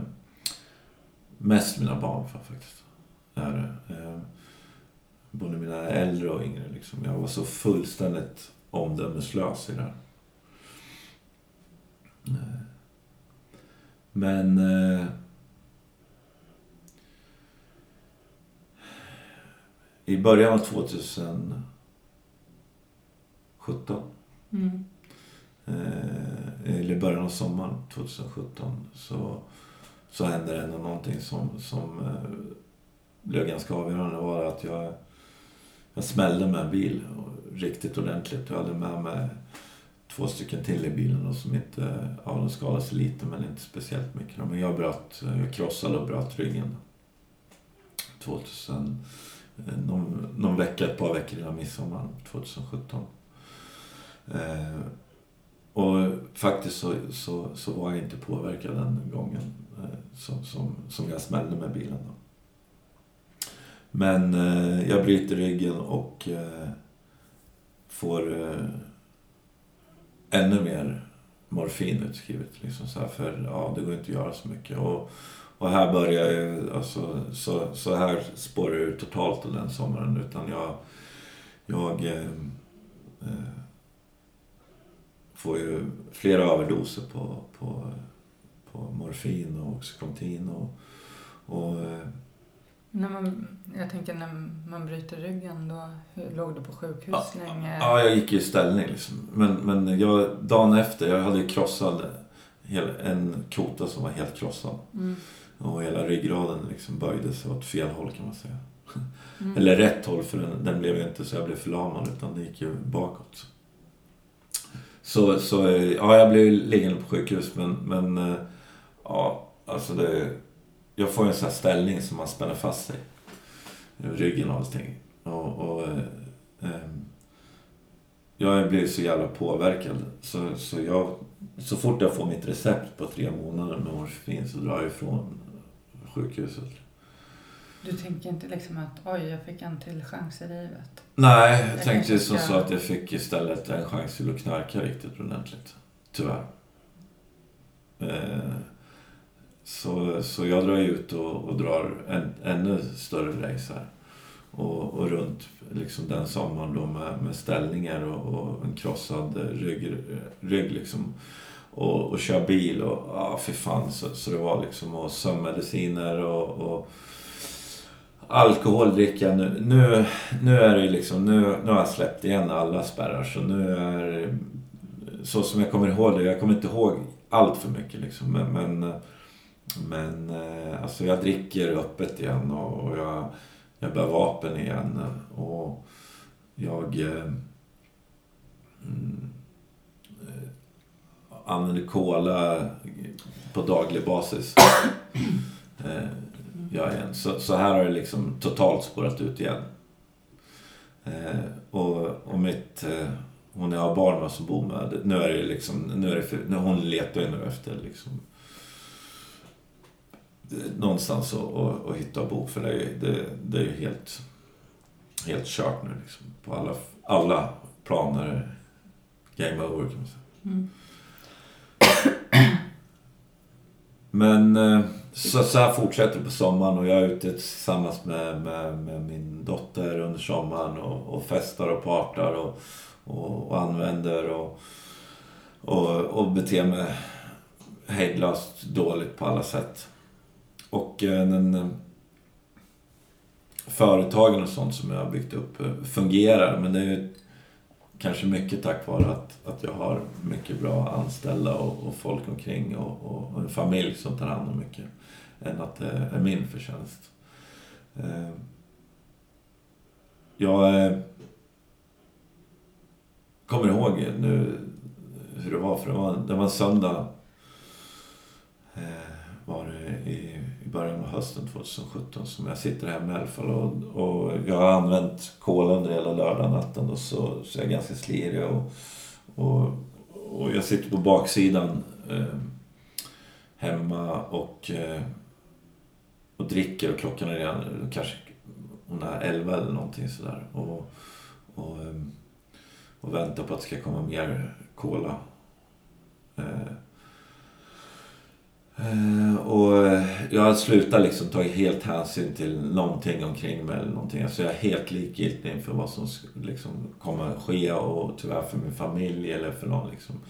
C: mest mina barn för faktiskt. Är, eh, både mina äldre och yngre. Liksom. Jag var så fullständigt omdömeslös i det här. Men... Eh, I början av 2017 mm. eh, eller början av sommaren 2017 så, så hände det ändå någonting som, som eh, blev ganska avgörande. Var att jag, jag smällde med en bil riktigt ordentligt. Jag hade med mig två stycken till i bilen och som inte, ja de skadade sig lite men inte speciellt mycket. Men jag bröt, jag krossade och bröt ryggen. 2000, eh, någon, någon vecka, ett par veckor innan midsommar 2017. Eh, och faktiskt så, så, så var jag inte påverkad den gången eh, som, som, som jag smällde med bilen. Då. Men eh, jag bryter ryggen och eh, får eh, ännu mer morfin utskrivet. Liksom så här, för ja, det går inte att göra så mycket. Och, och här börjar jag, alltså, så, så här spårar jag totalt den sommaren. Utan jag, jag eh, eh, får ju flera överdoser på, på, på morfin och Oxycontin och, och eh,
A: när man, jag tänker när man bryter ryggen, då låg du på sjukhus ja, länge?
C: Ja, jag gick i ställning liksom. Men, men jag, dagen efter, jag hade krossad en kota som var helt krossad. Mm. Och hela ryggraden liksom böjde sig åt fel håll kan man säga. Mm. Eller rätt håll, för den, den blev ju inte så jag blev förlamad utan det gick ju bakåt. Så, så ja, jag blev liggande på sjukhus men, men eh, ja, alltså det jag får en sån här ställning som man spänner fast sig. Ryggen och allting. Och, och eh, eh, jag blir så jävla påverkad. Så, så, jag, så fort jag får mitt recept på tre månader med morfin så drar jag ifrån sjukhuset.
A: Du tänker inte liksom att oj, jag fick en till chans i livet?
C: Nej, jag, tänkte som så att jag fick istället en chans till att knarka riktigt ordentligt. Tyvärr. Eh, så, så jag drar ut och, och drar en ännu större race här. Och, och runt liksom den sommaren då med, med ställningar och, och en krossad rygg, rygg liksom. Och, och kör bil och ja, fy fan. Så, så det var liksom och sömnmediciner och, och alkoholdricka. Nu, nu, nu är det liksom, nu, nu har jag släppt igen alla spärrar så nu är så som jag kommer ihåg det. Jag kommer inte ihåg allt för mycket liksom men, men men eh, alltså jag dricker öppet igen och, och jag, jag bär vapen igen. Och jag eh, mm, eh, använder cola på daglig basis. eh, jag igen. Så, så här har det liksom totalt spårat ut igen. Eh, och, och mitt... Eh, hon jag har barn med som bor med. Nu är det liksom... Nu är det för, nu, hon letar ju nu efter liksom någonstans att, att, att hitta och bo. För det är, det, det är helt, helt kört nu liksom. På alla, alla planer. Game over kan man säga. Mm. Men eh, så, så här fortsätter det på sommaren och jag är ute tillsammans med, med, med min dotter under sommaren och, och festar och partar och, och, och använder och, och, och beter mig hejdlöst dåligt på alla sätt. Och eh, den, eh, företagen och sånt som jag har byggt upp eh, fungerar men det är ju kanske mycket tack vare att, att jag har mycket bra anställda och, och folk omkring och, och, och, en familj som tar hand om mycket. Än att det är min förtjänst. Jag kommer ihåg nu hur det var, för det var, det var en söndag var det i början av hösten 2017 som jag sitter hemma i alla och, och jag har använt kol under hela lördagnatten och så, så jag är ganska slirig och, och, och jag sitter på baksidan eh, hemma och, eh, och dricker och klockan är redan kanske hon är 11 eller någonting sådär. Och, och, eh, och väntar på att det ska komma mer cola. Eh, Eh, och jag har slutat liksom ta helt hänsyn till någonting omkring mig eller någonting. Alltså jag är helt likgiltig inför vad som liksom kommer att ske och tyvärr för min familj eller för någon liksom.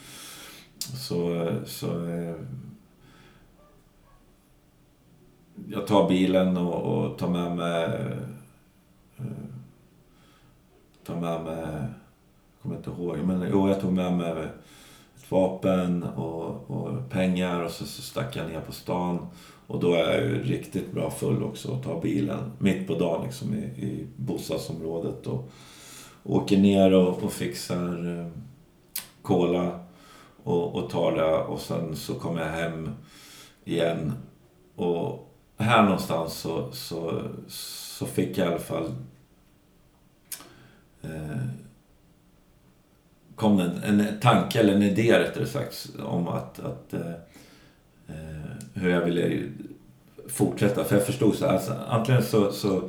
C: Så, så eh, jag tar bilen och, och tar med mig eh, tar med mig, jag kommer inte ihåg, men jo jag tog med mig vapen och, och pengar och så, så stack jag ner på stan. Och då är jag ju riktigt bra full också och tar bilen mitt på dagen liksom i, i bostadsområdet och åker ner och, och fixar eh, cola och, och tar det och sen så kommer jag hem igen. Och här någonstans så, så, så fick jag i alla fall eh, kom en, en tanke, eller en idé rättare sagt, om att, att eh, eh, hur jag ville fortsätta. För jag förstod så här, alltså, antingen så, så,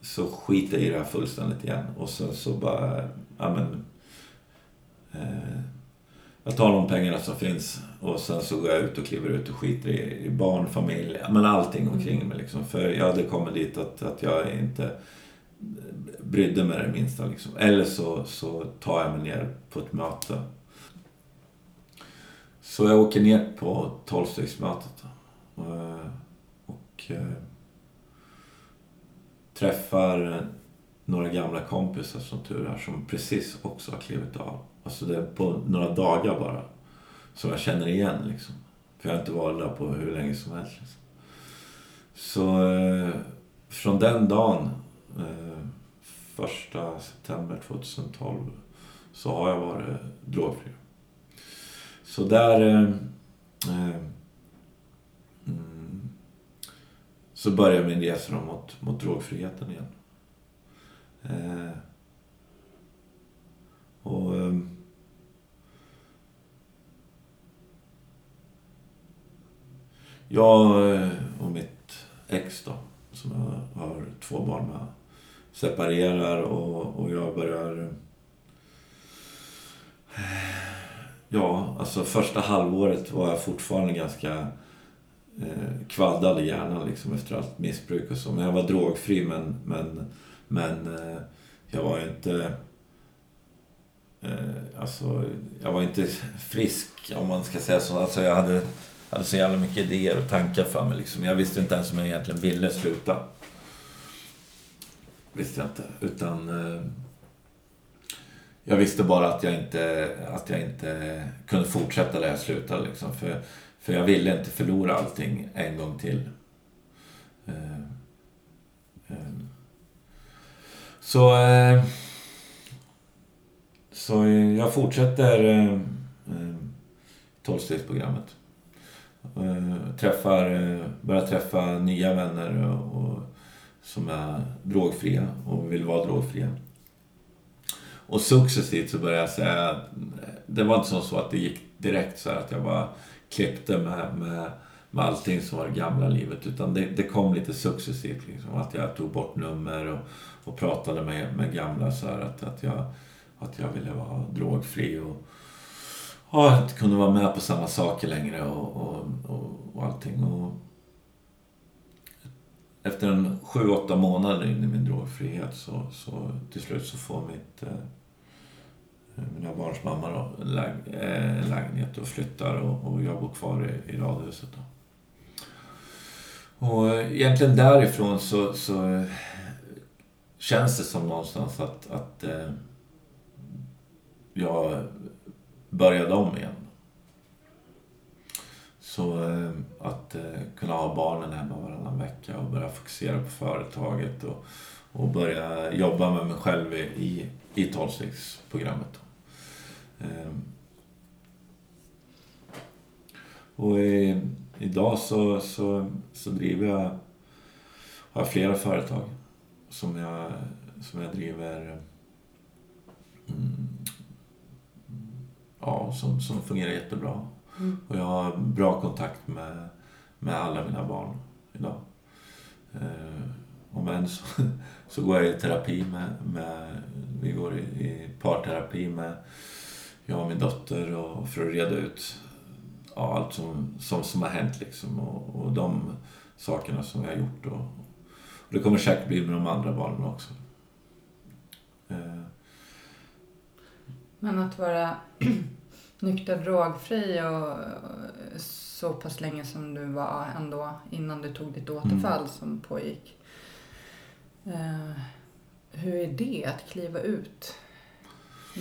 C: så skiter jag i det här fullständigt igen och sen så bara, ja men, eh, jag tar de pengarna som finns och sen så går jag ut och kliver ut och skiter i, i barn, familj, men allting omkring mig liksom. För jag hade kommit dit att, att jag inte brydde mig det minsta. Liksom. Eller så, så tar jag mig ner på ett möte. Så jag åker ner på tolvstegsmötet. Eh, och eh, träffar några gamla kompisar som tur är som precis också har klivit av. Alltså det är på några dagar bara. Som jag känner igen liksom. För jag har inte varit där på hur länge som helst. Liksom. Så eh, från den dagen Eh, första september 2012 så har jag varit drogfri. Så där eh, eh, mm, så börjar min resa mot, mot drogfriheten igen. Eh, och ehm, eh, Jag och mitt ex då, som jag har två barn med separerar och, och jag börjar... Eh, ja, alltså första halvåret var jag fortfarande ganska eh, kvaddad i hjärnan liksom efter allt missbruk och så. Men jag var drogfri men, men, men eh, jag var inte... Eh, alltså, jag var inte frisk om man ska säga så. Alltså jag hade, hade så jävla mycket idéer och tankar för mig liksom. Jag visste inte ens om jag egentligen ville sluta visste jag inte. Utan eh, jag visste bara att jag inte, att jag inte kunde fortsätta där jag slutade. Liksom, för, för jag ville inte förlora allting en gång till. Eh, eh. Så, eh, så jag fortsätter eh, eh, tolvstegsprogrammet. Eh, träffar, eh, börjar träffa nya vänner och, och som är drogfria och vill vara drogfria. Och successivt så började jag säga, det var inte så att det gick direkt så att jag bara klippte med, med, med allting som var det gamla livet. Utan det, det kom lite successivt. Liksom, att jag tog bort nummer och, och pratade med, med gamla så här, att, att, jag, att jag ville vara drogfri. Och, och att kunde vara med på samma saker längre och, och, och, och allting. Och, efter en sju, åtta månader in i min drogfrihet så, så till slut så får mitt, eh, mina barns mamma då, läg, eh, lägenhet och flyttar och, och jag bor kvar i, i radhuset. Då. Och eh, egentligen därifrån så, så eh, känns det som någonstans att, att eh, jag började om igen. Så eh, att eh, kunna ha barnen hemma varannan vecka och börja fokusera på företaget och, och börja jobba med mig själv i, i, i tolvstegsprogrammet. Ehm. Och i, idag så, så, så driver jag, har jag flera företag som jag, som jag driver mm, ja, som, som fungerar jättebra. Mm. Och jag har bra kontakt med, med alla mina barn idag. Eh, om än så, så går jag i terapi med, med vi går i, i parterapi med jag och min dotter och för att reda ut ja, allt som, som, som har hänt liksom och, och de sakerna som vi har gjort. Och, och det kommer säkert bli med de andra barnen också. Eh.
A: Men att vara nykter drogfri och så pass länge som du var ändå innan du tog ditt återfall mm. som pågick. Uh, hur är det att kliva ut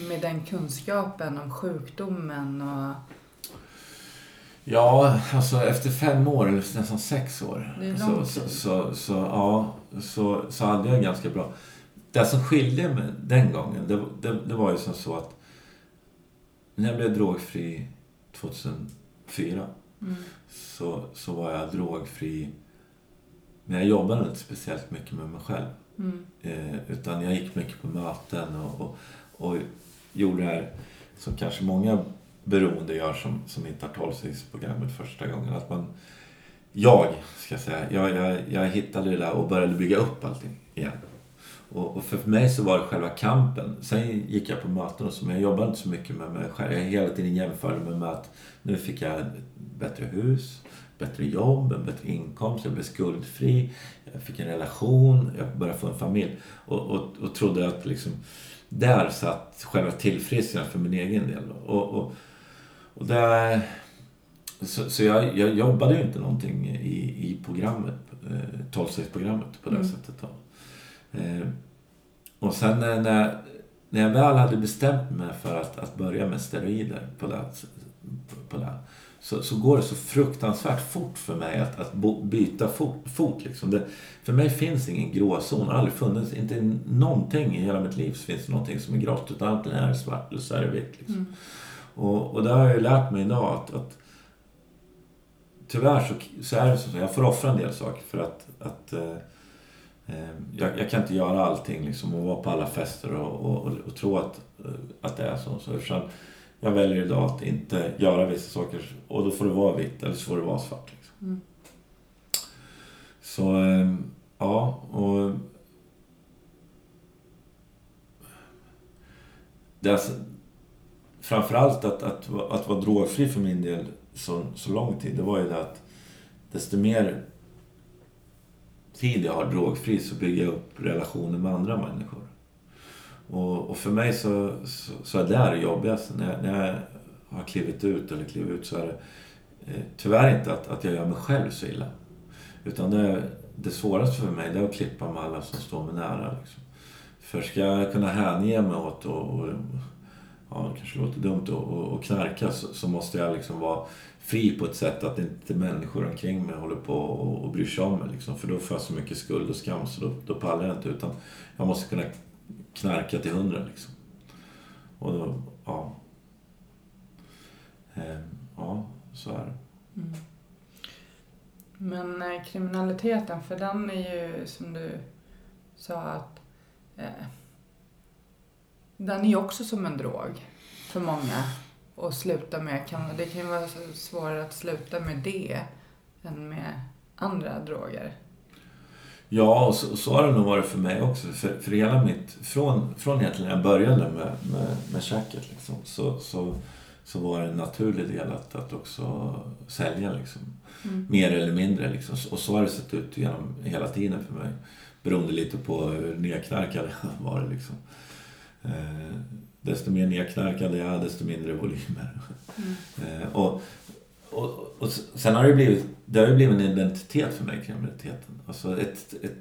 A: med den kunskapen om sjukdomen och
C: Ja, alltså efter fem år, eller nästan sex år, så, så, så, så, ja, så, så hade jag ganska bra... Det som skilde mig den gången, det, det, det var ju som så att när jag blev drogfri 2004 mm. så, så var jag drogfri men jag jobbade inte speciellt mycket med mig själv. Mm. Eh, utan jag gick mycket på möten och, och, och gjorde det här som kanske många beroende gör som, som inte har tolvstegsprogrammet första gången. Att man, jag, ska jag säga, jag, jag, jag hittade det där och började bygga upp allting igen. Och, och, för mig så var det själva kampen. Sen gick jag på möten och så, men jag jobbade inte så mycket med mig själv. Jag hela tiden jämförde mig med att nu fick jag ett bättre hus, bättre jobb, en bättre inkomst, jag blev skuldfri, jag fick en relation, jag började få en familj. Och, och, och trodde att liksom, där satt själva tillfrisknandet för min egen del. Och, och, och där, så, så jag, jag jobbade ju inte någonting i, i programmet, eh, tolvstegsprogrammet på det mm. sättet. Då. Eh, och sen när, när jag väl hade bestämt mig för att, att börja med steroider på det, på det så, så går det så fruktansvärt fort för mig att, att byta fot. fot liksom. det, för mig finns ingen gråzon. Har aldrig funnits. Inte någonting i hela mitt liv finns någonting som är grått. Utan antingen är det svart eller så är det vitt. Liksom. Mm. Och, och det har jag ju lärt mig idag att, att tyvärr så, så är det så. Jag får offra en del saker för att, att eh, jag, jag, kan inte göra allting liksom och vara på alla fester och, och, och, och tro att, att det är så. så eftersom jag väljer idag att inte göra vissa saker och då får det vara vitt eller så får det vara svart. Liksom. Mm. Så, ehm, ja. och det är alltså, framförallt att, att, att vara drogfri för min del så, så lång tid, det var ju det att desto mer tid jag har drogfri så bygger jag upp relationer med andra människor. Och, och för mig så, så, så, är det det jobbigaste. När jag, när jag har klivit ut eller klivit ut så är det eh, tyvärr inte att, att jag gör mig själv så illa. Utan det, det svåraste för mig det är att klippa med alla som står mig nära. Liksom. För ska jag kunna hänge mig åt och, och ja, det kanske låter dumt, och, och knarka så, så, måste jag liksom vara fri på ett sätt att inte människor omkring mig håller på och, och bryr sig om mig. Liksom. För då får jag så mycket skuld och skam så då, då pallar jag inte. Utan jag måste kunna knarka till hundra liksom. Och då, ja. Ehm, ja, så är det. Mm.
A: Men eh, kriminaliteten, för den är ju som du sa att eh, den är ju också som en drog för många att sluta med. Kan, det kan ju vara svårare att sluta med det än med andra droger.
C: Ja, och så, så har det nog varit för mig också. För, för hela mitt, från, från egentligen när jag började med, med, med käket liksom, så, så, så var det en naturlig del att, att också sälja liksom. Mm. Mer eller mindre liksom. Och så har det sett ut genom hela tiden för mig. Beroende lite på hur nedknarkad jag var liksom. Eh, desto mer nedknarkad jag är, desto mindre volymer.
A: Mm.
C: Eh, och, och, och sen har det blivit, det har ju blivit en identitet för mig, kriminaliteten. Alltså ett, ett,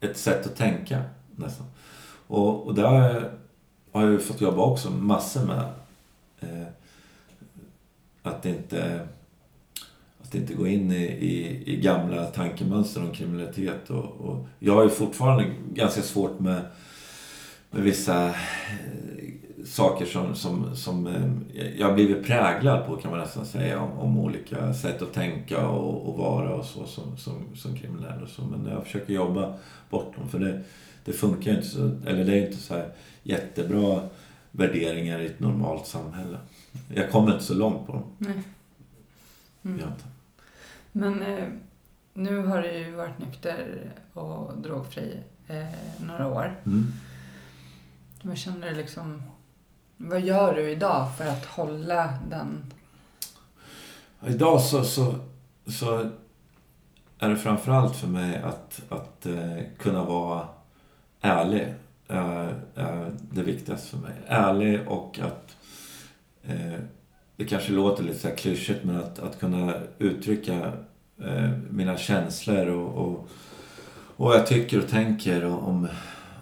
C: ett sätt att tänka nästan. Och, och där har jag, ju fått jobba också massor med. Eh, att inte att inte gå in i, i, i gamla tankemönster om kriminalitet. Och, och jag har ju fortfarande ganska svårt med, med vissa eh, saker som, som, som eh, jag har blivit präglad på kan man nästan säga om, om olika sätt att tänka och, och vara och så som, som, som kriminell och så. Men jag försöker jobba bort dem för det, det funkar inte så, eller det är inte så här jättebra värderingar i ett normalt samhälle. Jag kommer inte så långt på dem.
A: Nej. Mm.
C: Inte.
A: Men eh, nu har du ju varit nykter och drogfri eh, några år.
C: Mm.
A: Vad känner du liksom... Vad gör du idag för att hålla den...
C: Idag så, så, så är det framförallt för mig att, att eh, kunna vara ärlig. Är, är det viktigaste för mig. Ärlig och att... Eh, det kanske låter lite så här klyschigt men att, att kunna uttrycka eh, mina känslor och, och, och vad jag tycker och tänker om,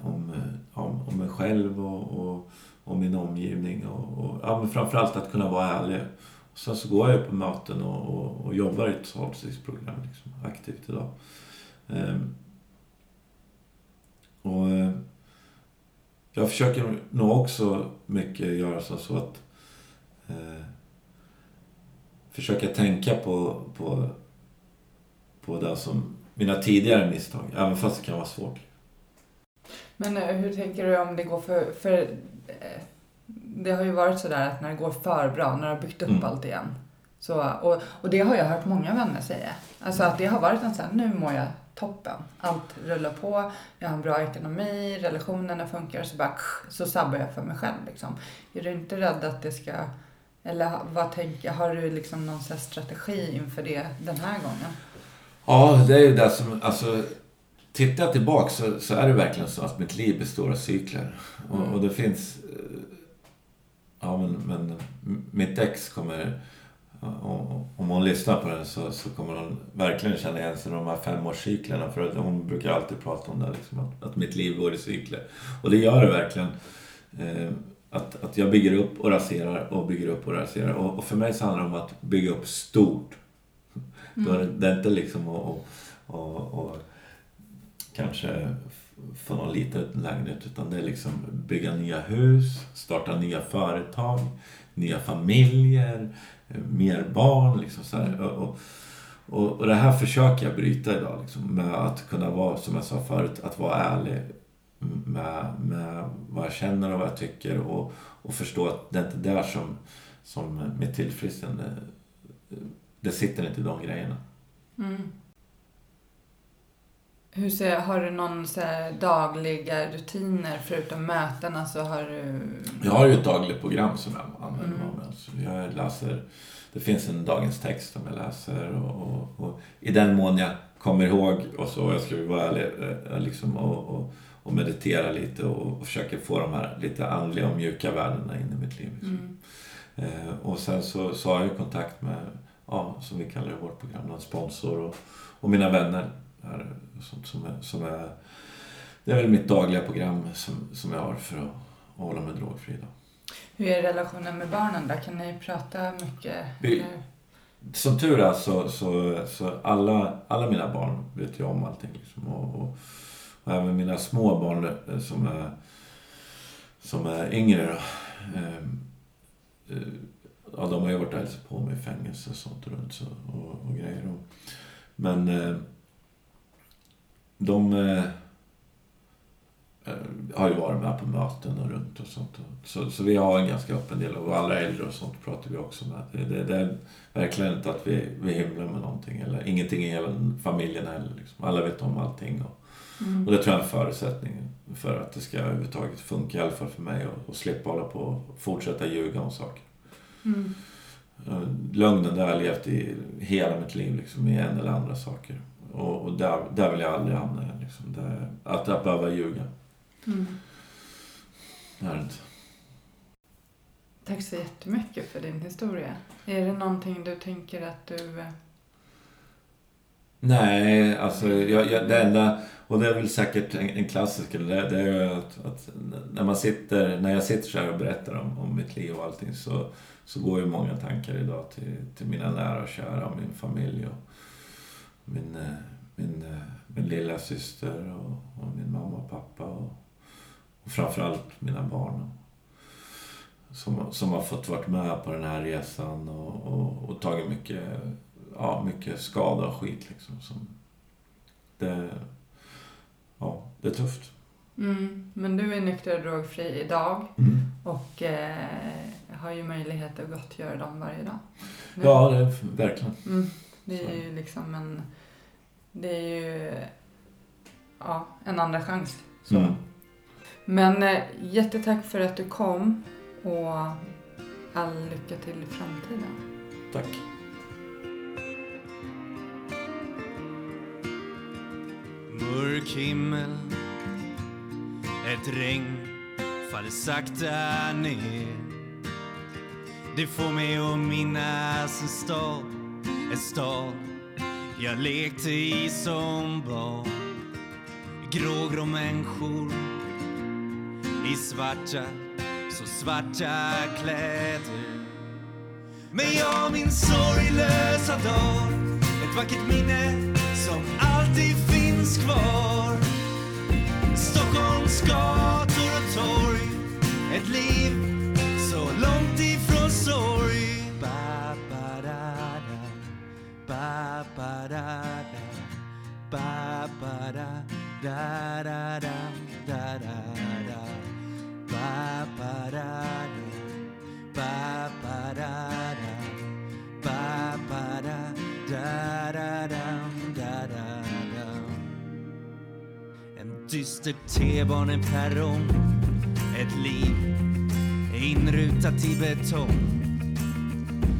C: om, om, om mig själv och, och, och min omgivning. Och, och, ja, men framförallt att kunna vara ärlig. Och sen så går jag på möten och, och, och jobbar i ett talstidsprogram liksom, aktivt idag. Ehm, och eh, jag försöker nog också mycket göra så, så att eh, försöka tänka på, på, på det som mina tidigare misstag, även fast det kan vara svårt.
A: Men eh, hur tänker du om det går för... för det har ju varit sådär att när det går för bra, när du har byggt upp
C: Mm.
A: allt igen. Så, och, och det har jag hört många vänner säga. Alltså att det har varit en sån här, nu mår jag toppen. Allt rullar på, jag har en bra ekonomi, relationerna funkar, så bara så sabbar jag för mig själv liksom. Är du inte rädd att det ska... Eller vad tänker, har du liksom någon strategi inför det den här gången?
C: Ja, det är ju det som, alltså Tittar jag tillbaka så, så är det verkligen så att mitt liv består av cykler. Och,
A: Mm.
C: och det finns... eh, Ja, men, men mitt ex kommer... Om, hon lyssnar på den så, så kommer hon verkligen känna igen sig i de här femårscyklerna. För att hon brukar alltid prata om det, liksom, att, att mitt liv går i cykler. Och det gör det verkligen. Eh, att, att jag bygger upp och raserar och bygger upp och raserar. Och, och för mig så handlar det om att bygga upp stort. Då är det, det är inte liksom att och, och, och kanske få någon liten lägenhet utan det är liksom bygga nya hus, starta nya företag, nya familjer, eh, mer barn. Liksom så här. Och, och, och, och det här försöker jag bryta idag liksom, med att kunna vara, som jag sa förut, att vara ärlig med, med vad jag känner och vad jag tycker och, och förstå att det är inte där som, som mitt tillfrisknande det sitter inte i de grejerna.
A: Mm. Hur ser, har du någon så dagliga rutiner förutom mötena så har du...
C: Jag har ju ett dagligt program som jag använder mig
A: Mm.
C: av. Alltså jag läser, det finns en dagens text som jag läser och, och, och i den mån jag kommer ihåg och så, jag ska vara ärlig, eh, liksom, och, och, och meditera lite och, och försöker få de här lite andliga och mjuka värdena in i mitt liv. Liksom.
A: Mm.
C: Eh, och sen så, så har jag kontakt med, ja, som vi kallar det i vårt program, en sponsor och, och mina vänner. Här, sånt som är, som är, det är väl mitt dagliga program som, som jag har för att, att hålla mig drogfri. Då.
A: Hur är relationen med barnen där? Kan ni prata mycket?
C: Vi-? Som tur är så, så, så alla, alla mina barn vet ju om allting. Liksom, och, och, och även mina små barn eh, som är, som är yngre. Då, ehm, eh, ja, de har ju varit och på mig i fängelse och sånt runt så, och, och grejer. Men eh, de eh, har ju varit med på möten och runt och sånt. Så, så vi har en ganska öppen del och alla äldre och sånt pratar vi också med. Det, det, är verkligen inte att vi, vi himlar med någonting eller ingenting i familjen heller. Liksom. Alla vet om allting. Och,
A: Mm.
C: och det tror jag är en förutsättning för att det ska överhuvudtaget funka, i alla fall för mig, och, och slippa hålla på och fortsätta ljuga om saker.
A: Mm.
C: Eh, Lögnen, det har jag levt i hela mitt liv, liksom, i en eller andra saker. Och, och där, där vill jag aldrig hamna igen. Liksom. Att, att behöva ljuga.
A: Mm.
C: Det har det inte.
A: Tack så jättemycket för din historia. Är det någonting du tänker att du... eh,
C: Nej, alltså jag, jag, det enda, och det är väl säkert en, en klassiker, det, det är ju att, att när man sitter, när jag sitter så här och berättar om, om mitt liv och allting så, så går ju många tankar idag till, till mina nära och kära och min familj och min, eh, min, eh, min lilla syster och, och min mamma och pappa och, och framförallt mina barn. Som, som har fått vara med på den här resan och, och, och tagit mycket ja, mycket skada och skit liksom. Som det, ja, det är tufft.
A: Mm, men du är nykter och drogfri idag
C: Mm.
A: och eh, har ju möjlighet att gottgöra dem varje dag. Nu.
C: Ja, det är verkligen.
A: Mm, det är
C: Så.
A: ju liksom en... Det är ju ja, en andra chans. Så.
C: Mm.
A: Men eh, jättetack för att du kom och all lycka till i framtiden.
C: Tack.
B: Mörk himmel Ett regn faller sakta ner Det får mig att minnas en stad en stad. Jag lekte i som barn. Grågrå människor. I svarta, så svarta kläder. Men jag minns sorglösa dag, Ett vackert minne som alltid finns kvar. Stockholms gator och torg. Ett liv så långt ifrån sorg. Ba, ba, da, da. Ba, ba, da, da, da, da, da, da, da. Ba, ba, da, da. Ba, ba, da, da. Ba, ba, da, da, da, dam, da, da. En dyster T-baneperrong Ett liv inrutat i betong